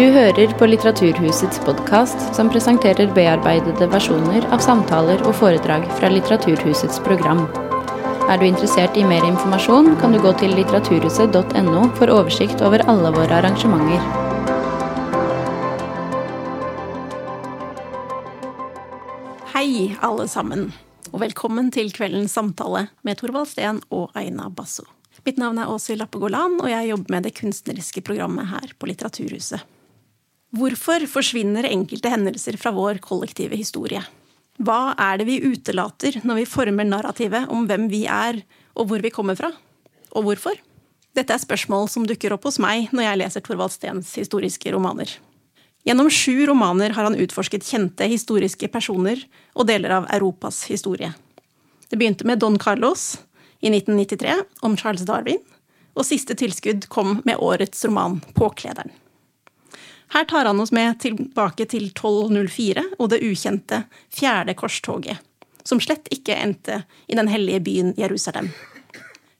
Du hører på Litteraturhusets podkast, som presenterer bearbeidede versjoner av samtaler og foredrag fra Litteraturhusets program. Er du interessert i mer informasjon, kan du gå til litteraturhuset.no for oversikt over alle våre arrangementer. Hei, alle sammen, og velkommen til kveldens samtale med Thorvald Steen og Aina Basso. Mitt navn er Åshild Lappegolan, og jeg jobber med det kunstneriske programmet her på Litteraturhuset. Hvorfor forsvinner enkelte hendelser fra vår kollektive historie? Hva er det vi utelater når vi former narrativet om hvem vi er, og hvor vi kommer fra? Og hvorfor? Dette er spørsmål som dukker opp hos meg når jeg leser Thorvald Steens historiske romaner. Gjennom sju romaner har han utforsket kjente historiske personer og deler av Europas historie. Det begynte med Don Carlos i 1993 om Charles Darwin, og siste tilskudd kom med årets roman Påklederen. Her tar han oss med tilbake til 1204 og det ukjente fjerde korstoget, som slett ikke endte i den hellige byen Jerusalem.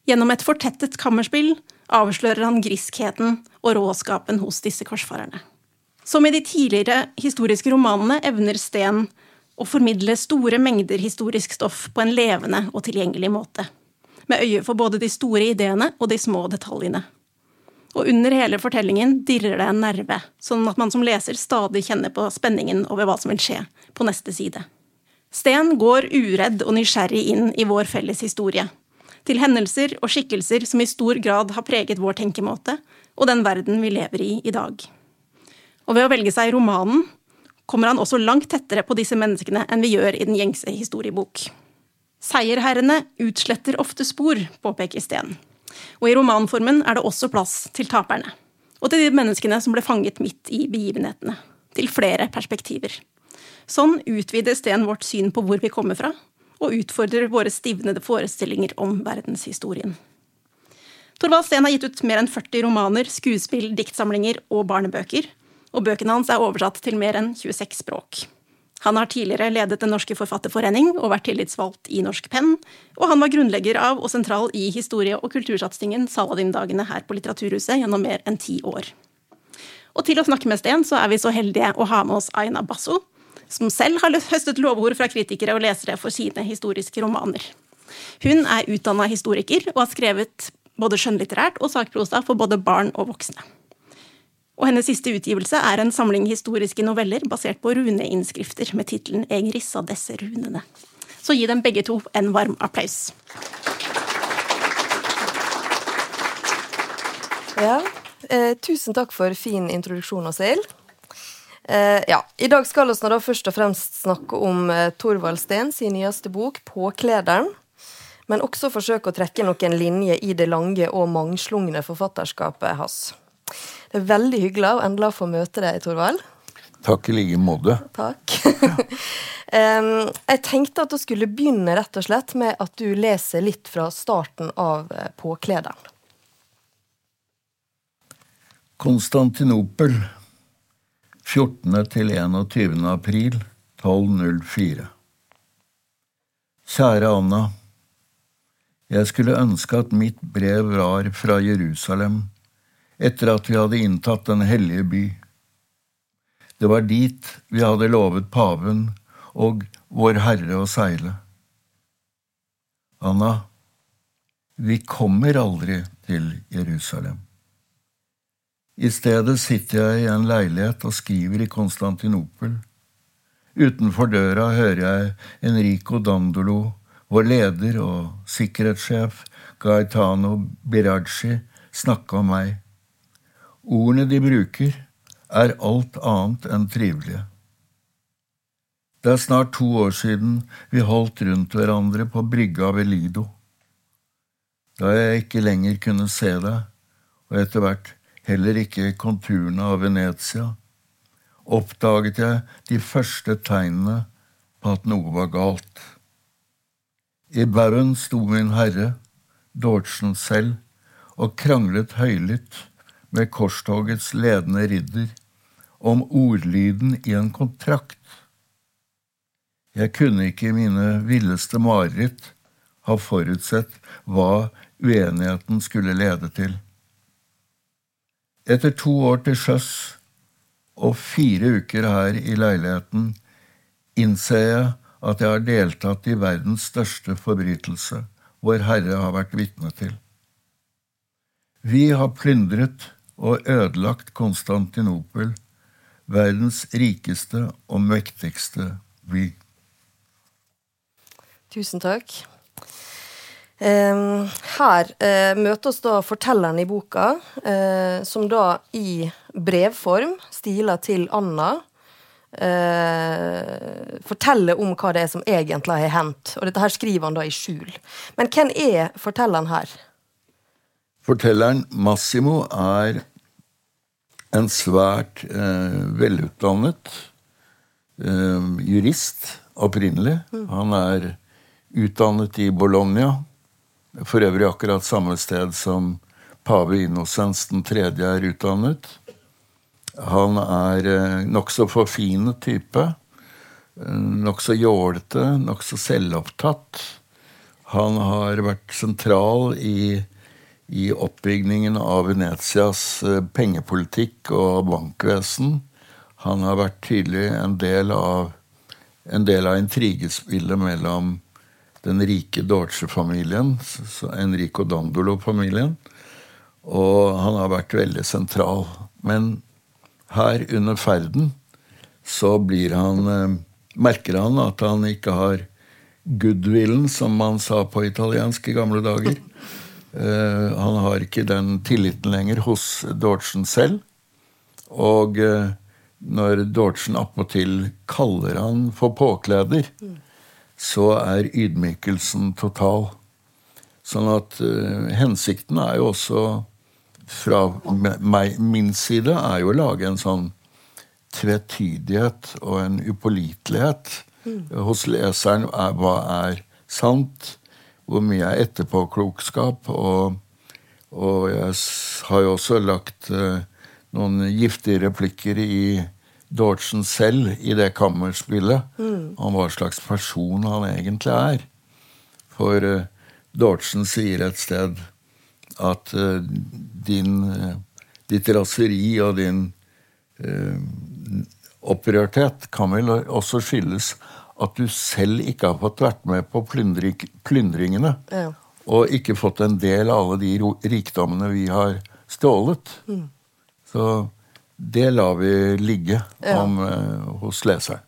Gjennom et fortettet kammerspill avslører han griskheten og råskapen hos disse korsfarerne. Som i de tidligere historiske romanene evner Steen å formidle store mengder historisk stoff på en levende og tilgjengelig måte, med øye for både de store ideene og de små detaljene. Og under hele fortellingen dirrer det en nerve, sånn at man som leser stadig kjenner på spenningen over hva som vil skje på neste side. Sten går uredd og nysgjerrig inn i vår felles historie, til hendelser og skikkelser som i stor grad har preget vår tenkemåte og den verden vi lever i i dag. Og ved å velge seg romanen kommer han også langt tettere på disse menneskene enn vi gjør i den gjengse historiebok. Seierherrene utsletter ofte spor, påpeker Steen. Og i romanformen er det også plass til taperne. Og til de menneskene som ble fanget midt i begivenhetene. Til flere perspektiver. Sånn utvider Steen vårt syn på hvor vi kommer fra, og utfordrer våre stivnede forestillinger om verdenshistorien. Torvald Steen har gitt ut mer enn 40 romaner, skuespill, diktsamlinger og barnebøker, og bøkene hans er oversatt til mer enn 26 språk. Han har tidligere ledet Den norske forfatterforening og vært tillitsvalgt i Norsk Penn, og han var grunnlegger av og sentral i historie- og kultursatsingen Saladin-dagene her på Litteraturhuset gjennom mer enn ti år. Og til å snakke med Sten, så er vi så heldige å ha med oss Aina Basso, som selv har høstet lovord fra kritikere og lesere for sine historiske romaner. Hun er utdanna historiker og har skrevet både skjønnlitterært og sakprosa for både barn og voksne og hennes siste utgivelse er en samling historiske noveller basert på runeinnskrifter med tittelen 'Eg rissa disse runene'. Så gi dem begge to en varm applaus. Ja, eh, tusen takk for fin introduksjon, Åshild. Eh, ja, I dag skal vi da først og fremst snakke om eh, Torvald Steen sin nyeste bok, 'Påklederen'. Men også forsøke å trekke noen linjer i det lange og mangslungne forfatterskapet hans. Det er veldig hyggelig å endelig få møte deg, Torvald. Takk i like måte. Takk. jeg tenkte at du skulle begynne rett og slett med at du leser litt fra starten av eh, Påklederen. Konstantinopel 14. til 21. april 1204. Kjære Anna. Jeg skulle ønske at mitt brev var fra Jerusalem etter at vi hadde inntatt Den hellige by. Det var dit vi hadde lovet paven og Vår Herre å seile. Anna, vi kommer aldri til Jerusalem. I stedet sitter jeg i en leilighet og skriver i Konstantinopel. Utenfor døra hører jeg Enrico Dandolo, vår leder og sikkerhetssjef Gaetano Biraggi, snakke om meg. Ordene de bruker, er alt annet enn trivelige. Det er snart to år siden vi holdt rundt hverandre på brygga ved Lido. Da jeg ikke lenger kunne se deg, og etter hvert heller ikke konturene av Venezia, oppdaget jeg de første tegnene på at noe var galt. I baugen sto min herre, Dortsen selv, og kranglet høylytt med korstogets ledende ridder om ordlyden i en kontrakt. Jeg kunne ikke i mine villeste mareritt ha forutsett hva uenigheten skulle lede til. Etter to år til sjøs og fire uker her i leiligheten innser jeg at jeg har deltatt i verdens største forbrytelse Vår Herre har vært vitne til. Vi har plyndret og ødelagt Konstantinopel, verdens rikeste og mektigste by. Tusen takk. her eh, møter oss da fortelleren i boka, eh, som da i brevform stiler til Anna eh, forteller om hva det er som egentlig har hendt. Og dette her skriver han da i skjul. Men hvem er fortelleren her? Fortelleren Massimo er en svært eh, velutdannet eh, jurist opprinnelig. Mm. Han er utdannet i Bologna, for øvrig akkurat samme sted som pave Innocens den tredje er utdannet. Han er eh, nokså forfinet type. Eh, nokså jålete, nokså selvopptatt. Han har vært sentral i, i oppbyggingen av Venetias eh, pengepolitikk og bankvesen. Han har vært tydelig en del av, en del av intrigespillet mellom den rike Dorche-familien, Enrico Dandolo-familien, og han har vært veldig sentral. Men her under ferden så blir han eh, Merker han at han ikke har goodwillen, som man sa på italiensk i gamle dager. Uh, han har ikke den tilliten lenger hos Dortsen selv. Og uh, når Dorchen appåtil kaller han for påkleder, så er ydmykelsen total. Sånn at uh, hensikten er jo også fra meg, min side er jo å lage en sånn tvetydighet og en upålitelighet mm. hos leseren. Er, hva er sant? Hvor mye er etterpåklokskap? Og, og jeg har jo også lagt uh, noen giftige replikker i Dortsen selv i det kammerspillet mm. om hva slags person han egentlig er. For uh, Dortsen sier et sted at uh, din, uh, ditt raseri og din opprørthet kan vel også skyldes at du selv ikke har fått vært med på plyndring, plyndringene. Ja. Og ikke fått en del av alle de rikdommene vi har stjålet. Mm. Så det lar vi ligge om, hos leseren.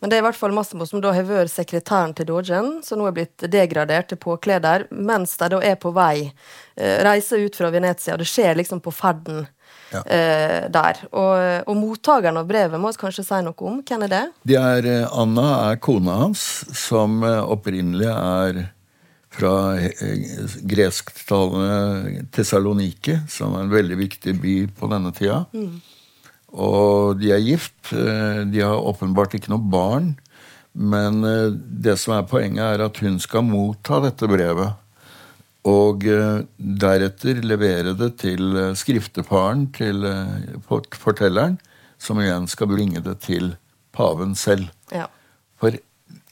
Men det er i hvert fall Massimo som da har vært sekretæren til Dogen, som nå er blitt degradert til påkleder, mens de da er på vei, eh, reiser ut fra Venezia. Det skjer liksom på ferden ja. eh, der. Og, og mottakeren av brevet må vi kanskje si noe om. Hvem er det? det er, eh, Anna er kona hans, som eh, opprinnelig er fra gresktalende Tessaloniki, som er en veldig viktig by på denne tida. Mm. Og de er gift. De har åpenbart ikke noe barn. Men det som er poenget, er at hun skal motta dette brevet. Og eh, deretter levere det til skriftefaren til fortelleren, som igjen skal bringe det til paven selv. Ja. For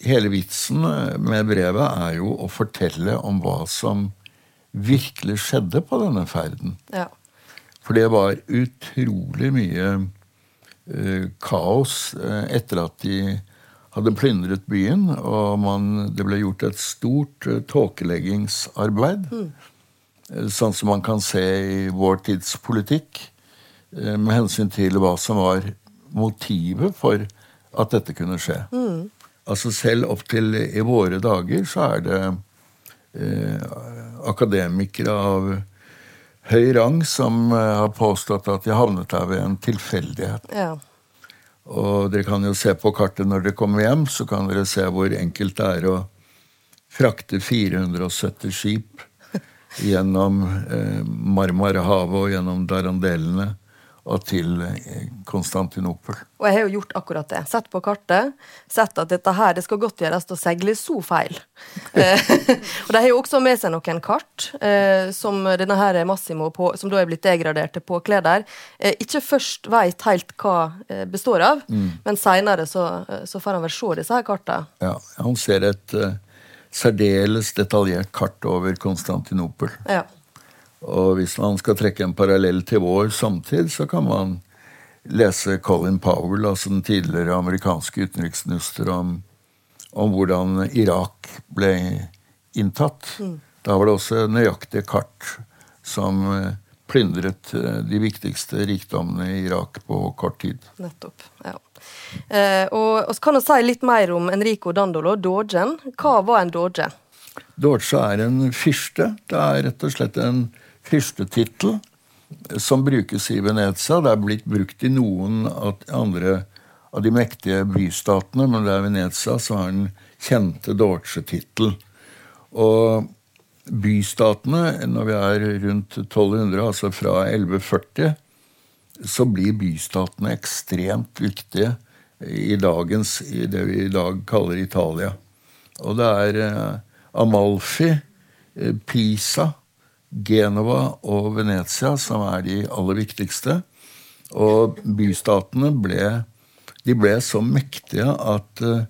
hele vitsen med brevet er jo å fortelle om hva som virkelig skjedde på denne ferden. Ja. For det var utrolig mye uh, kaos uh, etter at de hadde plyndret byen, og man, det ble gjort et stort uh, tåkeleggingsarbeid. Mm. Sånn som man kan se i vår tids politikk, med hensyn til hva som var motivet for at dette kunne skje. Mm. Altså Selv opp til i våre dager så er det akademikere av høy rang som eh, har påstått at de havnet der ved en tilfeldighet. Ja. Og dere kan jo se på kartet når dere kommer hjem, så kan dere se hvor enkelt det er å frakte 470 skip gjennom eh, Marmarahavet og gjennom Darandelene og til eh, Konstantinopel. Og jeg har jo gjort akkurat det. Sett på kartet, sett at dette her, det skal godt gjøres å seile så feil. Eh, og de har jo også med seg noen kart, eh, som denne her Massimo, på, som da er blitt degradert til påkleder, eh, ikke først veit helt hva eh, består av, mm. men seinere så, så, får han vel se disse her kartene. Ja, han ser et uh, særdeles detaljert kart over Konstantinopel. Ja. Og hvis man skal trekke en parallell til vår samtid, så kan man lese Colin Powell, altså den tidligere amerikanske utenriksminister, om, om hvordan Irak ble inntatt. Mm. Da var det også nøyaktige kart som eh, plyndret eh, de viktigste rikdommene i Irak på kort tid. Nettopp, ja. Eh, og, og kan du si litt mer om Enrico Dandolo, dogen. Hva var en doge? Doge er en fyrste. Det er rett og slett en fyrstetittel som brukes i Venezia. Det er blitt brukt i noen av andre av de mektige bystatene, men det er Venezia som har den kjente Dorce-tittel. Og bystatene, når vi er rundt 1200, altså fra 1140, så blir bystatene ekstremt viktige i dagens i det vi i dag kaller Italia. Og det er eh, Amalfi, eh, Pisa, Genova og Venezia som er de aller viktigste. Og bystatene ble, de ble så mektige at uh,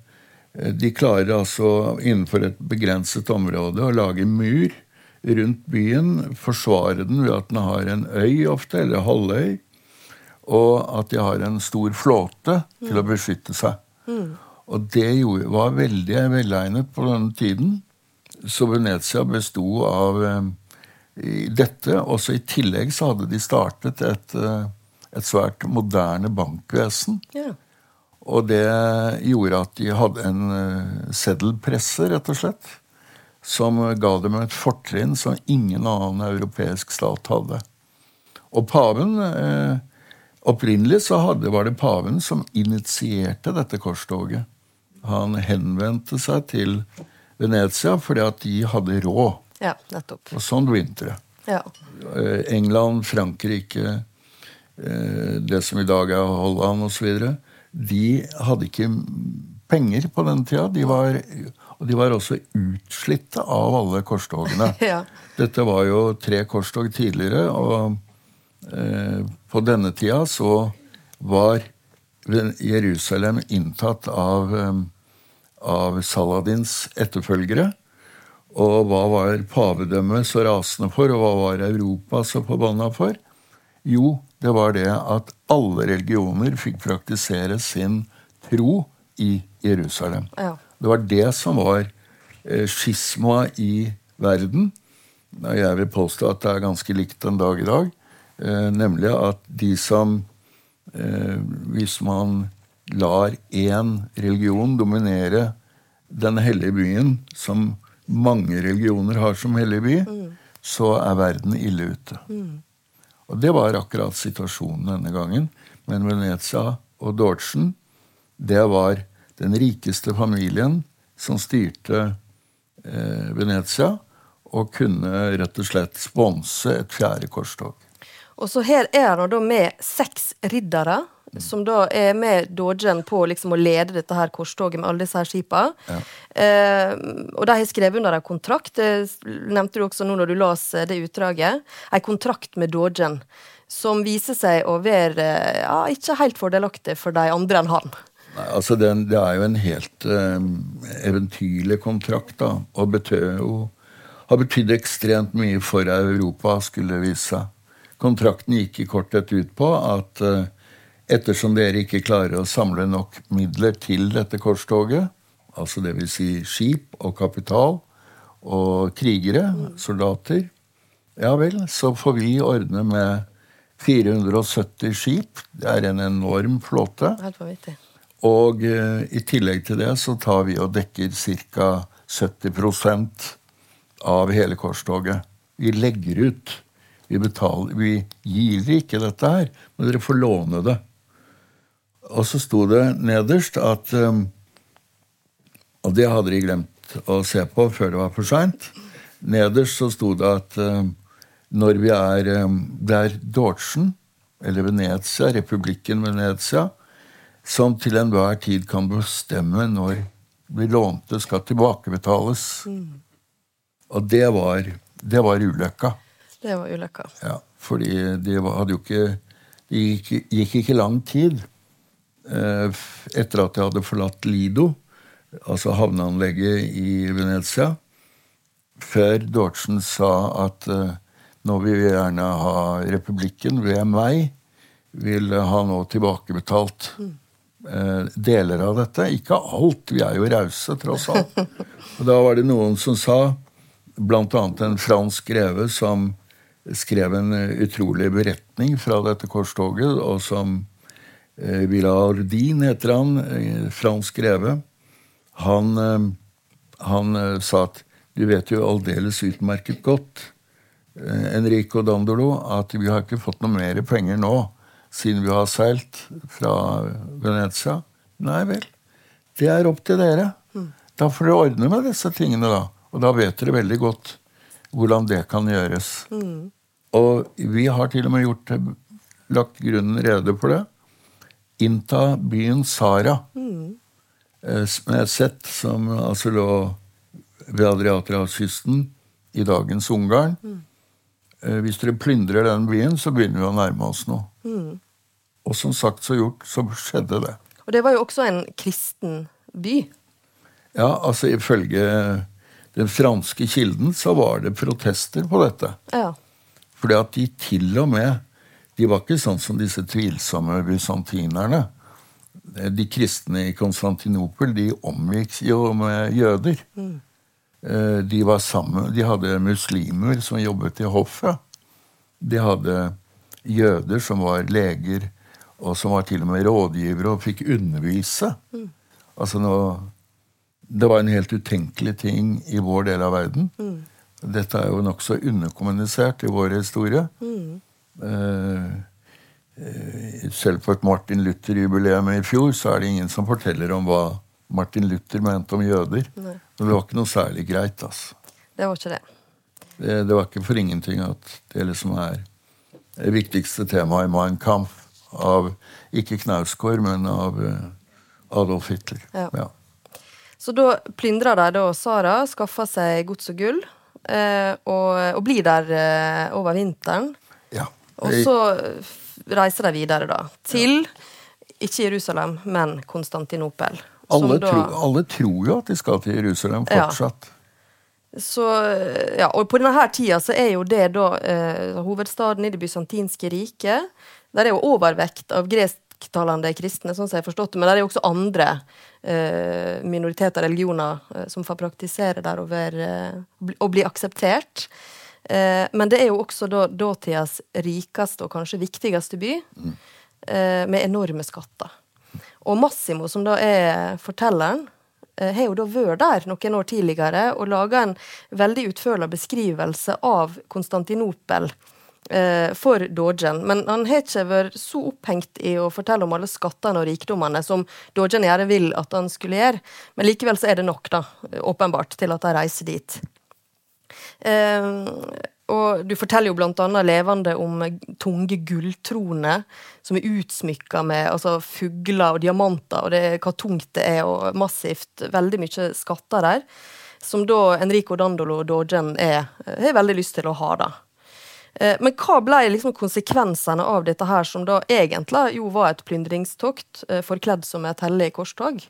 de klarer altså innenfor et begrenset område å lage mur rundt byen, forsvare den ved at den har en øy ofte, eller halvøy, og at de har en stor flåte til å beskytte seg. Mm. Og det var veldig velegnet på denne tiden. Så Venezia besto av eh, dette. Også i tillegg så hadde de startet et, eh, et svært moderne bankvesen. Yeah. Og det gjorde at de hadde en uh, seddelpresse, rett og slett. Som ga dem et fortrinn som ingen annen europeisk stat hadde. Og paven eh, Opprinnelig så hadde, var det paven som initierte dette korstoget. Han henvendte seg til Venezia fordi at de hadde råd. Ja, nettopp. Og sånn begynte det. Ja. Uh, England, Frankrike, det som i dag er Holland osv de hadde ikke penger på den tida. De var, og de var også utslitte av alle korstogene. ja. Dette var jo tre korstog tidligere, og eh, på denne tida så var Jerusalem inntatt av, eh, av Saladins etterfølgere. Og hva var pavedømmet så rasende for, og hva var Europa så forbanna for? Jo, det var det at alle religioner fikk praktisere sin tro i Jerusalem. Ja. Det var det som var eh, skisma i verden. Jeg vil påstå at det er ganske likt den dag i dag. Eh, nemlig at de som eh, Hvis man lar én religion dominere den hellige byen, som mange religioner har som hellig by, mm. så er verden ille ute. Mm. Og det var akkurat situasjonen denne gangen. Men Venezia og Dortsen, det var den rikeste familien som styrte eh, Venezia, og kunne rett og slett sponse et fjerde korstog. Og så her er han da med seks riddere som da er med Dogen på liksom å lede dette her korstoget med alle disse her skipene. Ja. Eh, og de har skrevet under en kontrakt, det nevnte du også nå når du las eh, det utdraget. En kontrakt med Dogen som viser seg å være ja, ikke helt fordelaktig for de andre enn han. Nei, altså det, det er jo en helt eh, eventyrlig kontrakt, da. Og betød jo har betydd ekstremt mye for Europa, skulle det vise seg. Kontrakten gikk i korthet ut på at uh, Ettersom dere ikke klarer å samle nok midler til dette korstoget, altså dvs. Si skip og kapital og krigere, soldater, ja vel, så får vi ordne med 470 skip. Det er en enorm flåte. Og uh, i tillegg til det så tar vi og dekker ca. 70% av hele korstoget. Vi legger ut. Vi, betaler, vi gir ikke dette her, men dere får låne det. Og så sto det nederst at um, Og det hadde de glemt å se på før det var for seint. Nederst så sto det at um, når vi er der Det er eller Venezia, republikken Venezia, som til enhver tid kan bestemme når vi lånte skal tilbakebetales. Mm. Og det var, det var ulykka. Det var ulykka. Ja, fordi det hadde jo ikke Det gikk, gikk ikke lang tid etter at jeg hadde forlatt Lido, altså havneanlegget i Venezia, før Dortsen sa at uh, nå vil vi gjerne ha republikken ved meg vil ha nå tilbakebetalt eh, deler av dette. Ikke alt, vi er jo rause, tross alt. Og da var det noen som sa, blant annet en fransk greve som skrev en eh, utrolig beretning fra dette korstoget, og som eh, Villardin heter han, eh, fransk greve. Han, eh, han eh, sa at du vet jo aldeles utmerket godt, eh, Enrico Dandolo, at vi har ikke fått noe mer penger nå siden vi har seilt fra Venezia. Nei vel. Det er opp til dere. Da får dere ordne med disse tingene, da. Og da vet dere veldig godt hvordan det kan gjøres. Og vi har til og med gjort, lagt grunnen rede for det. Innta byen Sara, mm. med et sett som altså lå ved Adriaterhavskysten i dagens Ungarn. Mm. Hvis dere plyndrer den byen, så begynner vi å nærme oss noe. Og som sagt så gjort, så skjedde det. Og det var jo også en kristen by. Ja, altså ifølge den franske kilden så var det protester på dette. Ja. Fordi at de til og med De var ikke sånn som disse tvilsomme bysantinerne. De kristne i Konstantinopel de omgikk jo med jøder. Mm. De var sammen, de hadde muslimer som jobbet i hoffet. De hadde jøder som var leger, og som var til og med rådgivere og fikk undervise. Altså nå, Det var en helt utenkelig ting i vår del av verden. Dette er jo nokså underkommunisert i vår historie. Eh, eh, selv på et Martin Luther-jubileum i fjor så er det ingen som forteller om hva Martin Luther mente om jøder. Men det var ikke noe særlig greit. altså. Det var ikke det. Det, det var ikke for ingenting at det liksom er det viktigste temaet i Mein Kampf. Av ikke Knausgård, men av eh, Adolf Hitler. Ja. Så da plyndra de da Sara, skaffa seg gods og gull, eh, og, og blir der eh, over vinteren. Ja. Og så reiser de videre, da. Til ikke Jerusalem, men Konstantinopel. alle, da- tro, alle tror jo at de skal til Jerusalem Ja. fortsatt. Så, ja, og på denne tida så er jo det da eh, hovedstaden i det bysantinske riket. Der er jo overvekt av gresktalende kristne, sånn som jeg har forstått det, men der er jo også andre eh, minoriteter, religioner, eh, som får praktisere der over, eh, og bli akseptert. Eh, men det er jo også da dåtidas rikeste og kanskje viktigste by, eh, med enorme skatter. Og Massimo, som da er fortelleren, eh, har jo da vært der noen år tidligere og laga en veldig utførlig beskrivelse av Konstantinopel eh, for Dogen. Men han har ikke vært så opphengt i å fortelle om alle skattene og rikdommene som Dogen gjerne vil at han skulle gjøre. Men likevel så er det nok, da, åpenbart, til at de reiser dit. Eh, og du forteller jo blant annet levende om tunge gulltroner som er utsmykka med altså, fugler og diamanter, og det, hva tungt det er, og massivt. Veldig mye skatter der. Som da Enrico Dandolo Dogen har veldig lyst til å ha, da. Eh, Men hva ble liksom konsekvensene av dette her, som da egentlig jo var et plyndringstokt, eh, forkledd som et hellig korstog?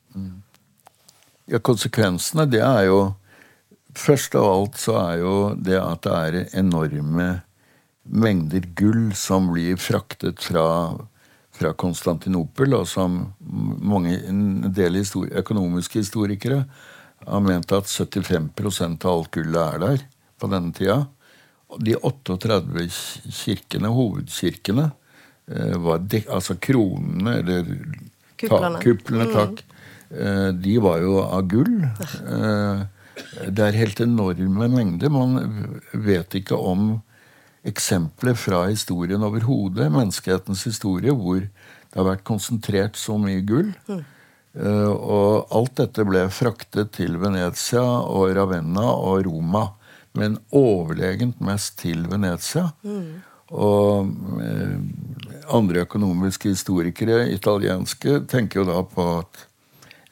Ja, konsekvensene, det er jo Først av alt så er jo det at det er enorme mengder gull som blir fraktet fra, fra Konstantinopel, og som mange, en del histori økonomiske historikere har ment at 75% av alt gullet er der på denne tida. De 38 kirkene, hovedkirkene, eh, var dek altså kronene, eller Kuplene. Ta, kuplene takk. Mm. De var jo av gull. Det er helt enorme mengder. Man vet ikke om eksempler fra historien overhodet, menneskehetens historie, hvor det har vært konsentrert så mye gull. Eh, Og alt dette ble fraktet til Venezia og Ravenna og Roma. Men overlegent mest til Venezia. Og uh, andre økonomiske historikere, italienske, tenker jo da på at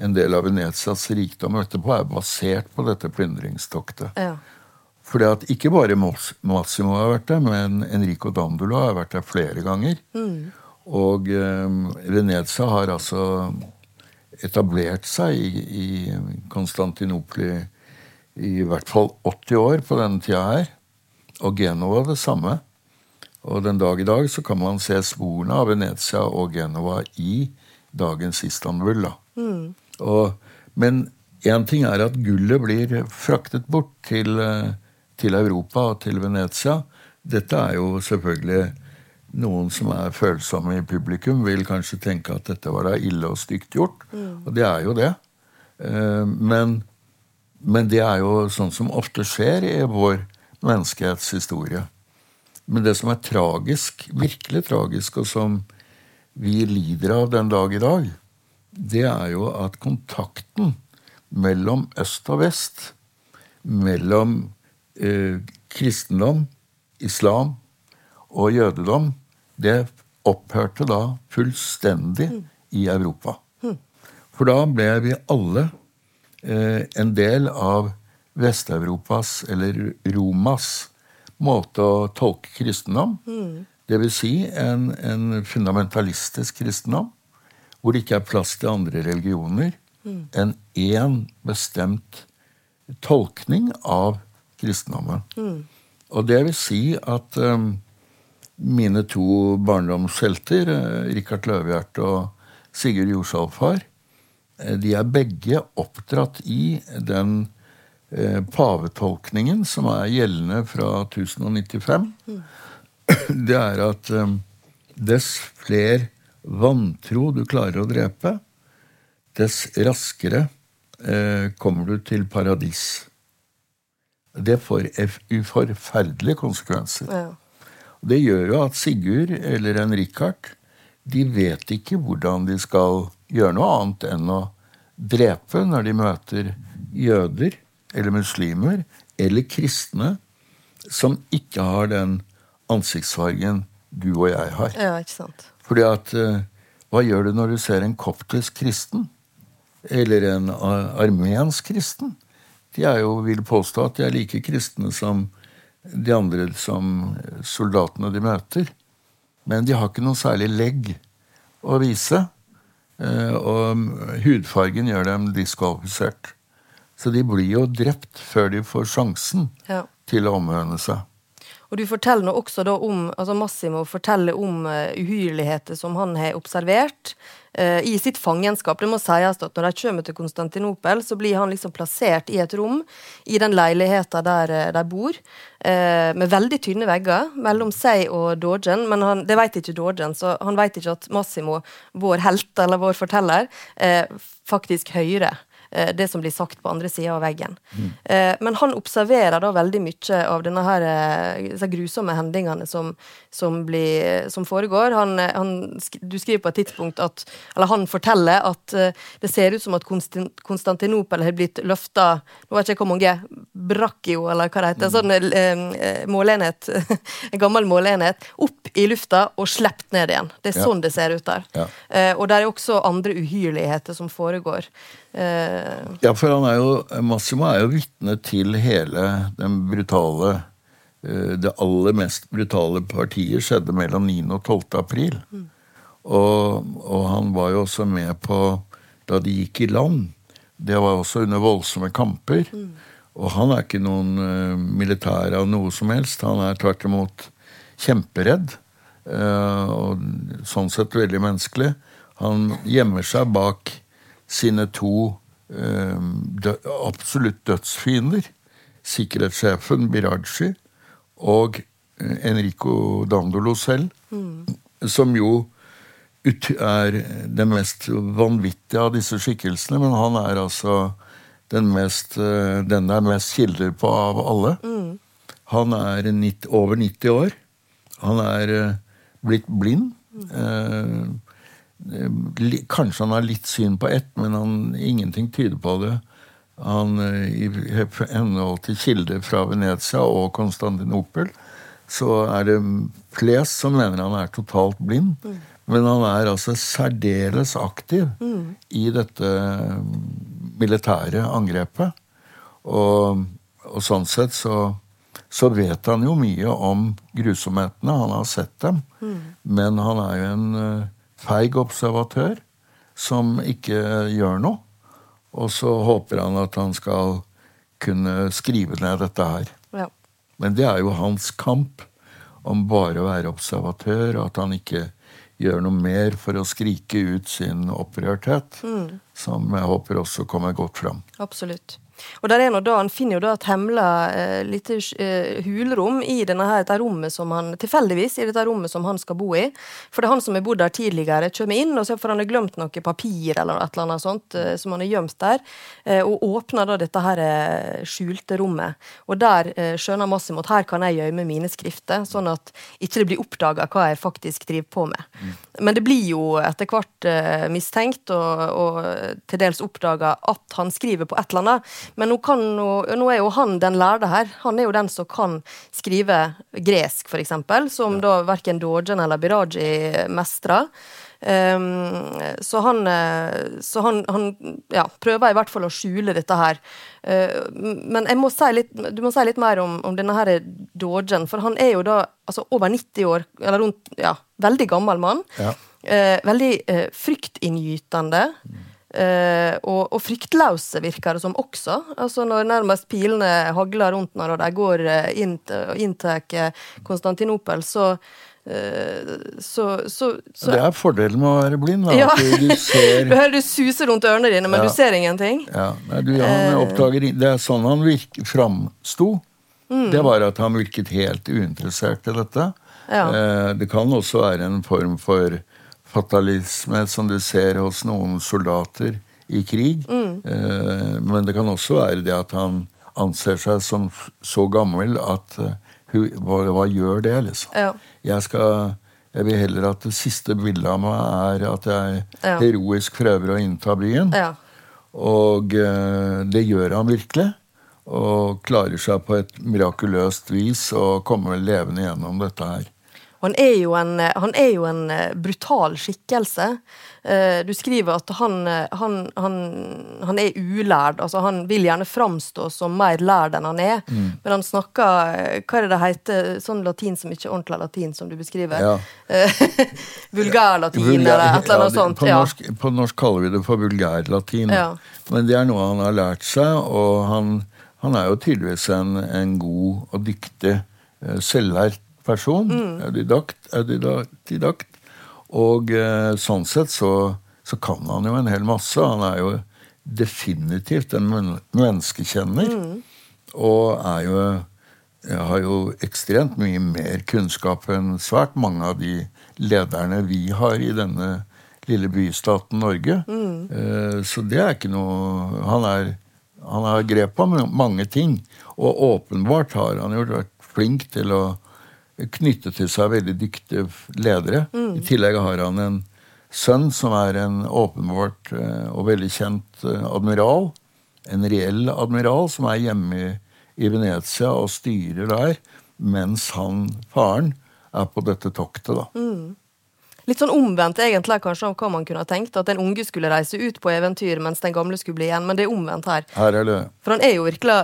en del av Venetias rikdom etterpå er basert på dette plyndringstoktet. Ja. Fordi at ikke bare Massimo har vært der, men Enrico Dandolo har vært der flere ganger. Og eh, Venezia har altså etablert seg i, i Konstantinopel i, i hvert fall 80 år på denne tida her. Og Genova det samme. Og den dag i dag så kan man se sporene av Venezia og Genova i dagens Istanbul. da. Og, men én ting er at gullet blir fraktet bort til, eh, til Europa og til Venezia. Dette er jo selvfølgelig noen som er følsomme i publikum, vil kanskje tenke at dette var da ille og stygt gjort. Og det er jo det. Eh, Men, men det er jo sånn som ofte skjer i vår menneskehetshistorie. Men det som er tragisk, virkelig tragisk, og som vi lider av den dag i dag, det er jo at kontakten mellom øst og vest, mellom eh, kristendom, islam og jødedom, det opphørte da fullstendig i Europa. For da ble vi alle eh, en del av Vest-Europas, eller Romas, måte å tolke kristendom. Det vil si en, en fundamentalistisk kristendom, hvor det ikke er plass til andre religioner enn én bestemt tolkning av kristendommen. Og det vil si at um, mine to barndomshelter, eh, Rikard Løvehjert og Sigurd Jorsalfar, eh, de er begge oppdratt i den eh, pavetolkningen som er gjeldende fra 1095. Det er at eh, dess fler vantro du klarer å drepe, dess raskere eh, kommer du til paradis. Det får uforferdelige konsekvenser. Ja. Det gjør jo at Sigurd eller en Richard de vet ikke hvordan de skal gjøre noe annet enn å drepe når de møter jøder eller muslimer eller kristne som ikke har den ansiktsfargen du og jeg har. ja, ikke sant. Fordi at eh, Hva gjør du når du ser en koptisk kristen? Eller en armensk kristen? De er jo, vil påstå at de er like kristne som de andre som soldatene de møter. Men de har ikke noe særlig legg å vise. eh, Og hudfargen gjør dem diskvalifisert. Så de blir jo drept før de får sjansen Ja. til å omvende seg. Og du forteller nå også da om, altså Massimo forteller om uh, uhyrligheter som han har observert eh, i sitt fangenskap. Det må sies at når de kommer til Konstantinopel, så blir han liksom plassert i et rom i den leiligheten der eh, de bor, eh, med veldig tynne vegger mellom seg og Dogen. Men han, det vet ikke Dogen, så han vet ikke at Massimo, vår helt eller vår forteller, eh, faktisk hører eh, det som blir sagt på andre sida av veggen. Mm. men han observerer da veldig mye av denne her, eh, disse grusomme hendingene som, som, blir, som foregår. Han, eh, han, du skriver på et tidspunkt at Eller han forteller at eh, det ser ut som at Konstantinopel har blitt løfta Nå vet jeg ikke hvor mange Brakkio, eller hva det heter. Sånn eh, eh, en gammel måleenhet. Opp i lufta og sluppet ned igjen. Det er Ja. sånn det ser ut der. Ja. Eh, og det er også andre uhyrligheter som foregår. Eh, Ja, for han er jo, Massimo er jo vitne til hele den brutale eh, Det aller mest brutale partiet skjedde mellom 9. og 12. april. Og, og han var jo også med på da de gikk i land. Det var også under voldsomme kamper. Og han er ikke noen uh, militær av noe som helst. Han er tvert imot kjemperedd. eh, og sånn sett veldig menneskelig. Han gjemmer seg bak sine to eh, dø absolutt dødsfiender. Sikkerhetssjefen Biraji og eh, Enrico Dandolo selv. Som jo er den mest vanvittige av disse skikkelsene, men han er altså den mest, eh, den det er mest kilder på av alle. Han er 90, over 90 år. Han er eh, blitt blind. Eh, li- kanskje han har litt syn på ett, men han, ingenting tyder på det. Han, eh, I henhold til kilder fra Venezia og Konstantinopel så er det flest som mener han er totalt blind. Men han er altså særdeles aktiv i dette eh, militære angrepet. Og, og sånn sett så, så vet han jo mye om grusomhetene. Han har sett dem. Men han er jo en eh, feig observatør som ikke gjør noe. Og så håper han at han skal kunne skrive ned dette her. ja. Men det er jo hans kamp om bare å være observatør, og at han ikke gjør noe mer for å skrike ut sin opprørthet, som jeg håper også kommer godt fram. Absolutt. Og der er nå da, Han finner jo da et hemla eh, lite eh, hulrom i denne her, dette rommet som han tilfeldigvis i dette rommet som han skal bo i. For det er han som har bodd der tidligere, kommer inn, og så får han ha glemt noe papir eller et eller annet sånt eh, som han har gjemt der, eh, og åpner da dette her eh, skjulte rommet. Og der eh, skjønner Massimo at her kan jeg gjemme mine skrifter, sånn at ikke det blir oppdaga hva jeg faktisk driver på med. Mm. Men det blir jo etter hvert mistenkt og, og til dels oppdaga at han skriver på et eller annet. Men nå, kan, nå, er jo han den lærde her. Han er jo den som kan skrive gresk, f.eks., som ja. da verken Dogen eller Biraji mestrer. Um, så han, eh, så han, han ja, prøver i hvert fall å skjule dette her. Uh, men må si litt, du må si litt mer om, om denne her Dogen, for han er jo da altså over 90 år, eller rundt Ja, veldig gammel mann. Ja. Uh, veldig uh, fryktinngytende. Mm. Uh, og, og fryktløse, virker det som også. Altså Når nærmest pilene hagler rundt når de går uh, inn og inntar Konstantinopel, så, uh, så, så, så Det er fordelen med å være blind. Da, ja. du, ser... du hører du suser rundt ørene dine, men ja. du ser ingenting. Ja, Nei, du, han oppdager Det er sånn han virk, framsto. Mm. Det var at han virket helt uinteressert i dette. Ja. det kan også være en form for fatalisme som du ser hos noen soldater i krig. Mm. Eh, men det kan også være det at han anser seg som så gammel at uh, hva, hva, gjør det, liksom? Ja. Jeg, skal, jeg vil heller at det siste bildet av meg er at jeg ja. heroisk prøver å innta byen. Ja. Og uh, det gjør han virkelig. Og klarer seg på et mirakuløst vis å komme levende gjennom dette her. Han er jo en, han er jo en eh, brutal skikkelse. Eh, du skriver at han, han, han, han, er ulærd. altså Han vil gjerne framstå som mer lærd enn han er. Mm. Men han snakker Hva er det det heter? Sånn latin som ikke er ordentlig latin, som du beskriver. Ja. vulgærlatin Vulgær, eller et eller annet ja, sånt. På norsk, på norsk, kaller vi det for vulgærlatin. Ja. Men det er noe han har lært seg, og han, er jo tydeligvis en, en god og dyktig eh, selvlært person. Mm. Didakt, didakt, didakt. Og eh, sånn sett så, så, kan han jo en hel masse. Han er jo definitivt en menneskekjenner. Mm. Og er jo har jo ekstremt mye mer kunnskap enn svært mange av de lederne vi har i denne lille bystaten Norge. Mm. Eh, så det er ikke noe Han, er, han har grep på mange ting. Og åpenbart har han jo vært flink til å knyttet til seg veldig dyktige ledere. Mm. I tillegg har han en sønn som er en åpenbart eh, og veldig kjent eh, admiral. En reell admiral som er hjemme i, i Venezia og styrer der, mens han, faren, er på dette toktet. da. Mm. Litt sånn omvendt egentlig kanskje av hva man kunne ha tenkt. At den unge skulle reise ut på eventyr, mens den gamle skulle bli igjen. Men det er omvendt her. her er det. For han er jo virkelig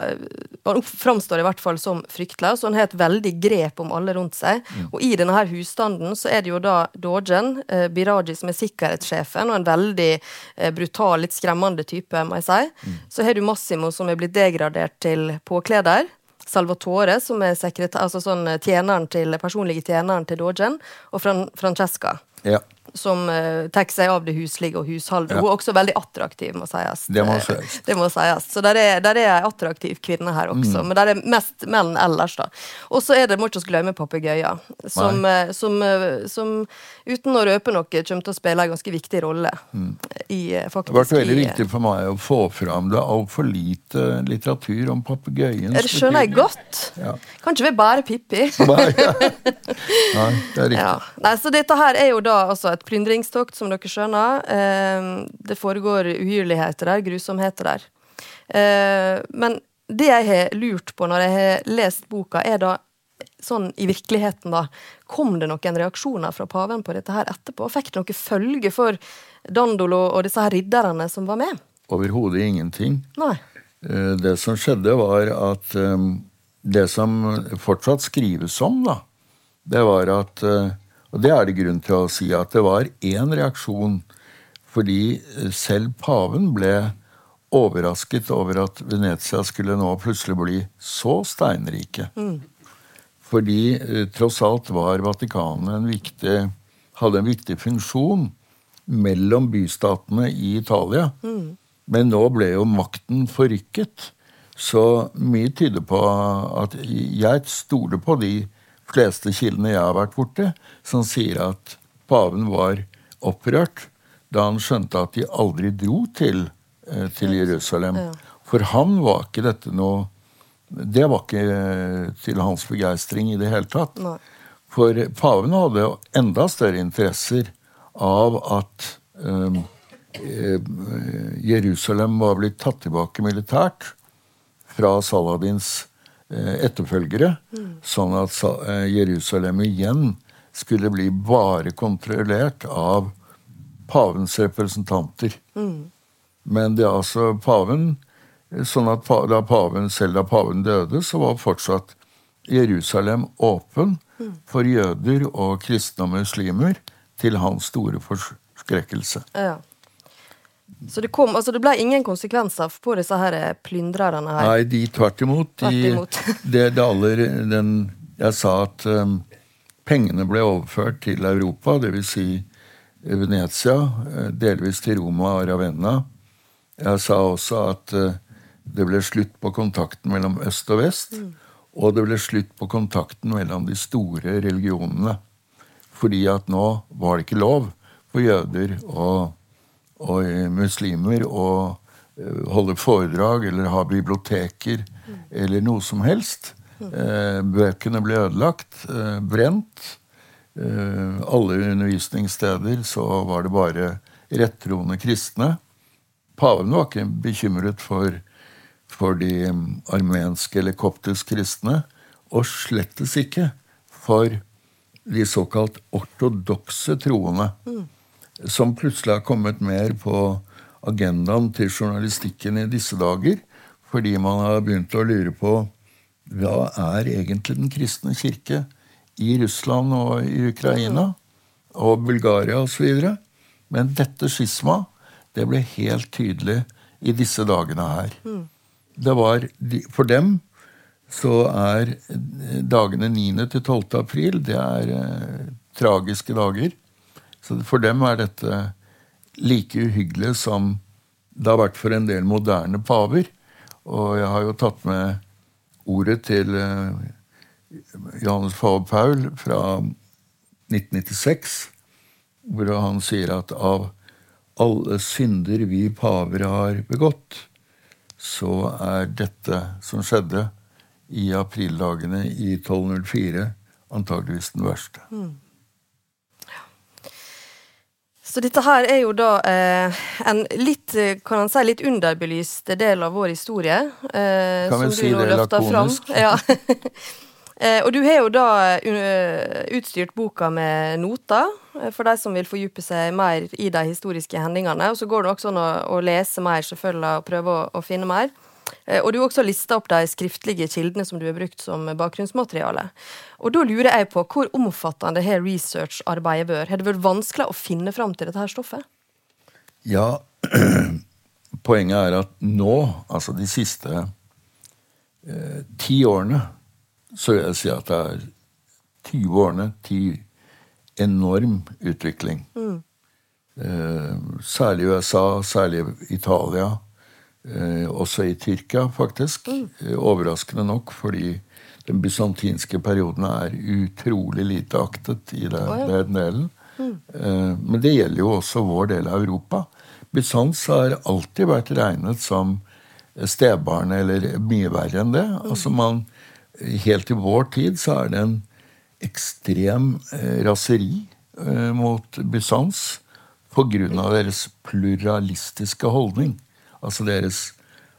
Han framstår i hvert fall som fryktløs, og han har et veldig grep om alle rundt seg. Mm. Og i denne her husstanden så er det jo da Dogen, eh, Biraji, som er sikkerhetssjefen, og en veldig eh, brutal, litt skremmende type, må jeg si. Mm. Så har du Massimo, som er blitt degradert til påkleder. Salvatore, som er altså sånn tjeneren til, personlige tjeneren til Dogen, og Fran Francesca. Ja som uh, tar seg av det huslige og husholdet. Ja. Hun er også veldig attraktiv, må sies. Det må sies. det må sies. Så der er, der er ei attraktiv kvinne her også, mm. men der er mest menn ellers, da. Og så er det, må ikke glemme papegøyen, som, uh, som, uh, som, uten å røpe noe, kommer til å spille en ganske viktig rolle mm. i faktisk Det ble veldig veldig viktig for meg å få fram det altfor lite litteratur om papegøyen. Det skjønner jeg godt. Ja. Kan ikke vi bare Pippi? Nei, ja. Nei, det er riktig. Ja. Nei, så dette her er jo da altså et plyndringstokt, som dere skjønner. Eh, det foregår uhyrligheter der, grusomheter der. Eh, men det jeg har lurt på når jeg har lest boka, er da sånn i virkeligheten, da. Kom det noen reaksjoner fra paven på dette her etterpå? Fikk det noen følge for Dandolo og disse her ridderne som var med? Overhodet ingenting. Nei. Eh, det som skjedde, var at det som fortsatt skrives om, da, det var at og det er det grunn til å si at det var én reaksjon, fordi eh, selv paven ble overrasket over at Venezia skulle nå plutselig bli så steinrike. Mm. Fordi eh, tross alt var Vatikanet en viktig, hadde en viktig funksjon mellom bystatene i Italia. Men nå ble jo makten forrykket. Så mye tyder på at jeg stoler på de fleste kildene jeg har vært borti, som sier at paven var opprørt da han skjønte at de aldri dro til, eh, til Jerusalem. For han var ikke dette noe Det var ikke til hans begeistring i det hele tatt. Nei. For paven hadde enda større interesser av at um, eh, Jerusalem var blitt tatt tilbake militært fra Saladins eh, etterfølgere, sånn at eh, Jerusalem igjen skulle bli bare kontrollert av pavens representanter. Men det er altså paven Sånn at da paven, selv da paven døde, så var fortsatt Jerusalem åpen for jøder og kristne og muslimer til hans store forskrekkelse. Ja. Så det, kom, altså det ble ingen konsekvenser på disse her plyndrerne her? Nei, de tvert imot. De, Tvert imot. det, det aller, den, jeg sa at um, pengene ble overført til Europa, dvs. Si Venezia, eh, delvis til Roma og Ravenna. Jeg sa også at uh, det ble slutt på kontakten mellom øst og vest. Og det ble slutt på kontakten mellom de store religionene. Fordi at nå var det ikke lov for jøder og, og eh, muslimer å eh, holde foredrag eller ha biblioteker eller noe som helst. Eh, bøkene ble ødelagt, brent. Alle undervisningssteder så var det bare rettroende kristne. Paven var ikke bekymret for, for de mm, armenske eller koptisk kristne, og slettes ikke for de såkalt ortodokse troende, som plutselig har kommet mer på agendaen til journalistikken i disse dager, fordi man har begynt å lure på hva er egentlig den kristne kirke i Russland og i Ukraina og Bulgaria osv. Men dette skisma det ble helt tydelig i disse dagene her. Det var, For dem så er dagene 9. til 12. april det er eh, tragiske dager. Så for dem er dette like uhyggelig som det har vært for en del moderne paver. Og jeg har jo tatt med ordet til eh, Johannes Paul Paul fra 1996, hvor han sier at av alle synder vi paver har begått, så er dette som skjedde i aprildagene i 1204, antageligvis den verste. Så dette her er jo da eh, en litt, eh, kan man si, litt underbelyst del av vår historie. Eh, Kan vi si det lakonisk? Ja. eh, og du har jo da eh, utstyrt boka med noter, eh, for de som vil fordype seg mer i de historiske hendingene. Og så går det også an å, å lese mer, selvfølgelig, og prøve å, å finne mer. Eh, Og du har også lista opp de skriftlige kildene som du har brukt som bakgrunnsmateriale. Og da lurer jeg på, hvor omfattende har researcharbeidet vært? Har det vært vanskelig å finne fram til dette her stoffet? Ja, poenget er at nå, altså de siste eh, ti årene, så vil jeg si at det er 20 årene til enorm utvikling. Eh, særlig USA, særlig Italia. Eh, også i Tyrkia, faktisk. Mm. overraskende nok, fordi den bysantinske perioden er utrolig lite aktet i den delen. Eh, men det gjelder jo også vår del av Europa. Bysants har alltid vært regnet som stebarn, eller mye verre enn det. Altså man, Helt i vår tid så er det en ekstrem eh, raseri eh, mot Bysants av deres pluralistiske holdning. Altså deres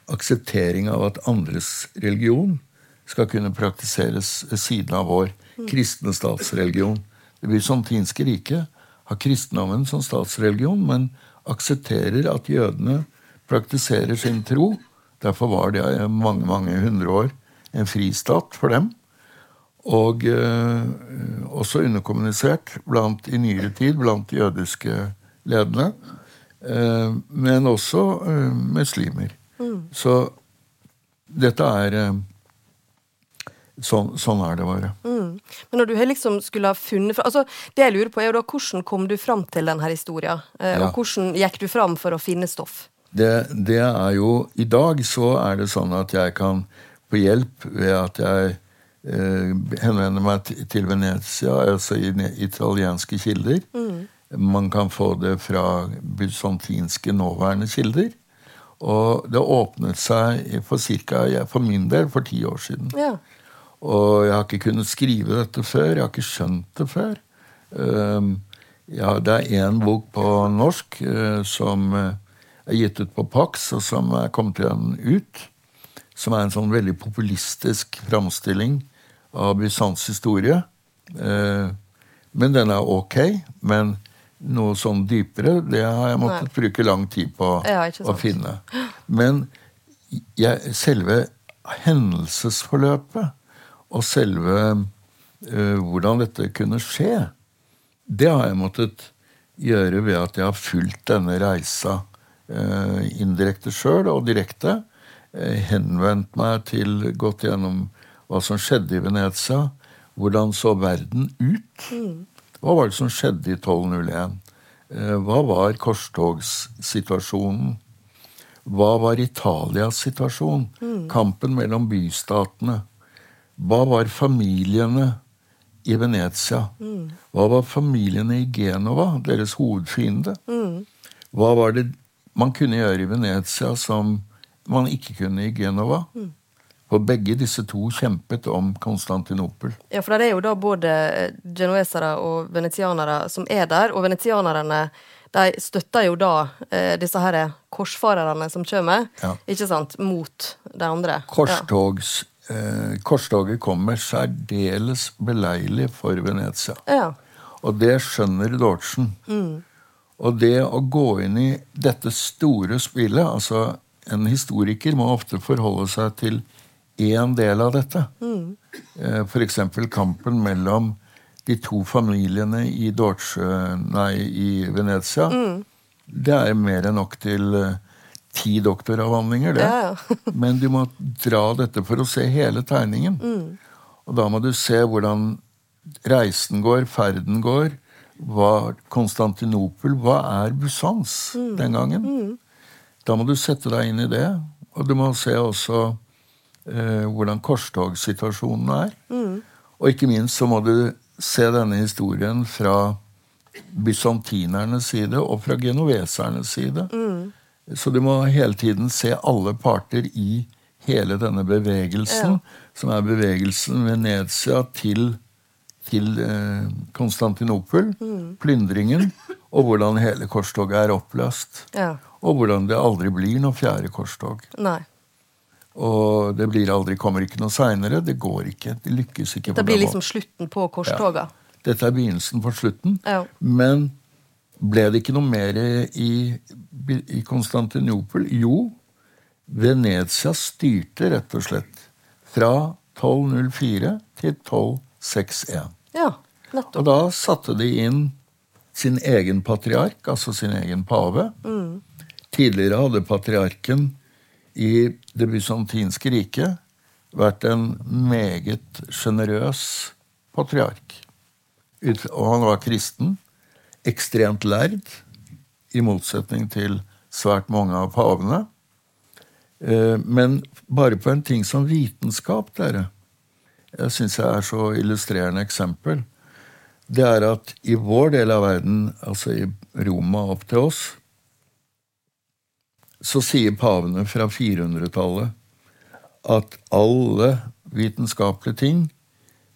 akseptering av at andres religion skal kunne praktiseres ved siden av vår kristne statsreligion. Det bysantinske riket har kristendommen som statsreligion, men aksepterer at jødene praktiserer sin tro. Derfor var det i mange mange hundre år en fristat for dem. Og eh, også underkommunisert blant, i nyere tid blant jødiske lederne. Eh, men også eh, Mm. Så dette er eh, Sånn, sånn er det bare. Mm. Men når du liksom skulle ha funnet fra, altså Det jeg lurer på, er jo da hvordan kom du fram til denne historien? Eh, Ja. Og hvordan gikk du fram for å finne stoff? Det, det er jo I dag så er det sånn at jeg kan få hjelp ved at jeg eh, henvender meg til, Venezia, altså i italienske kilder. Man kan få det fra bysantinske nåværende kilder. Og det åpnet seg for cirka, for min del, for ti år siden. Ja. Og jeg har ikke kunnet skrive dette før. Jeg har ikke skjønt det før. Um, ja, det er én bok på norsk eh, som eh, er gitt ut på Pax, og som er kommet igjen ut. Som er en sånn veldig populistisk framstilling av Bysants historie. Eh, men den er ok. Men noe sånn dypere, det har jeg måttet bruke lang tid på Ja, å finne. Men jeg, selve hendelsesforløpet og selve uh, hvordan dette kunne skje, det har jeg måttet gjøre ved at jeg har fulgt denne reisa uh, indirekte sjøl og direkte. Uh, henvendt meg til, gått gjennom hva som skjedde i Venezia. Hvordan så verden ut? Hva var det som skjedde i 1201? Eh, hva var korstogssituasjonen? Hva var Italias situasjon? Kampen mellom bystatene. Hva var familiene i Venezia? Hva var familiene i Genova, deres hovedfiende? Hva var det man kunne gjøre i Venezia som man ikke kunne i Genova? For begge disse to kjempet om Konstantinopel. Ja, for det er jo da både genuesere og venetianere som er der, og venetianerne de støtter jo da eh, disse her korsfarerne som kommer, Ja. ikke sant, mot de andre. Korstogs, eh, korstoget kommer særdeles beleilig for Venezia. Ja. Og det skjønner Dordtsen. Og det å gå inn i dette store spillet altså En historiker må ofte forholde seg til én del av dette. Mm. F.eks. kampen mellom de to familiene i Dortsjø, nei, i Venezia. Det er mer enn nok til eh, ti doktoravhandlinger, det. Ja, ja. Men du må dra dette for å se hele tegningen. Og da må du se hvordan reisen går, ferden går. Hva Konstantinopel Hva er Busans den gangen? Da må du sette deg inn i det. Og du må se også eh, hvordan korstogssituasjonen er. Og ikke minst så må du se denne historien fra bysantinernes side og fra genovesernes side. Så du må hele tiden se alle parter i hele denne bevegelsen, som er bevegelsen Venezia til, til eh, Konstantinopel, plyndringen, og hvordan hele korstoget er oppløst. ja. Og hvordan det aldri blir noe fjerde korstog. Nei. Og det blir aldri, kommer ikke noe seinere. Det går ikke. Det lykkes ikke. Det på blir liksom slutten på korstoga. Dette er begynnelsen for slutten. Ja. Men ble det ikke noe mer i, i Konstantinopel? Jo, Venezia styrte rett og slett fra 1204 til 1261. Ja, nettopp. Og da satte de inn sin egen patriark, altså sin egen pave. Tidligere hadde patriarken i det bysantinske riket vært en meget sjenerøs patriark. Og han var kristen, ekstremt lærd, i motsetning til svært mange av pavene. Eh, Men bare på en ting som vitenskap, dere. Jeg syns jeg er så illustrerende eksempel. Det er at i vår del av verden, altså i Roma opp til oss, så sier pavene fra 400-tallet at alle vitenskapelige ting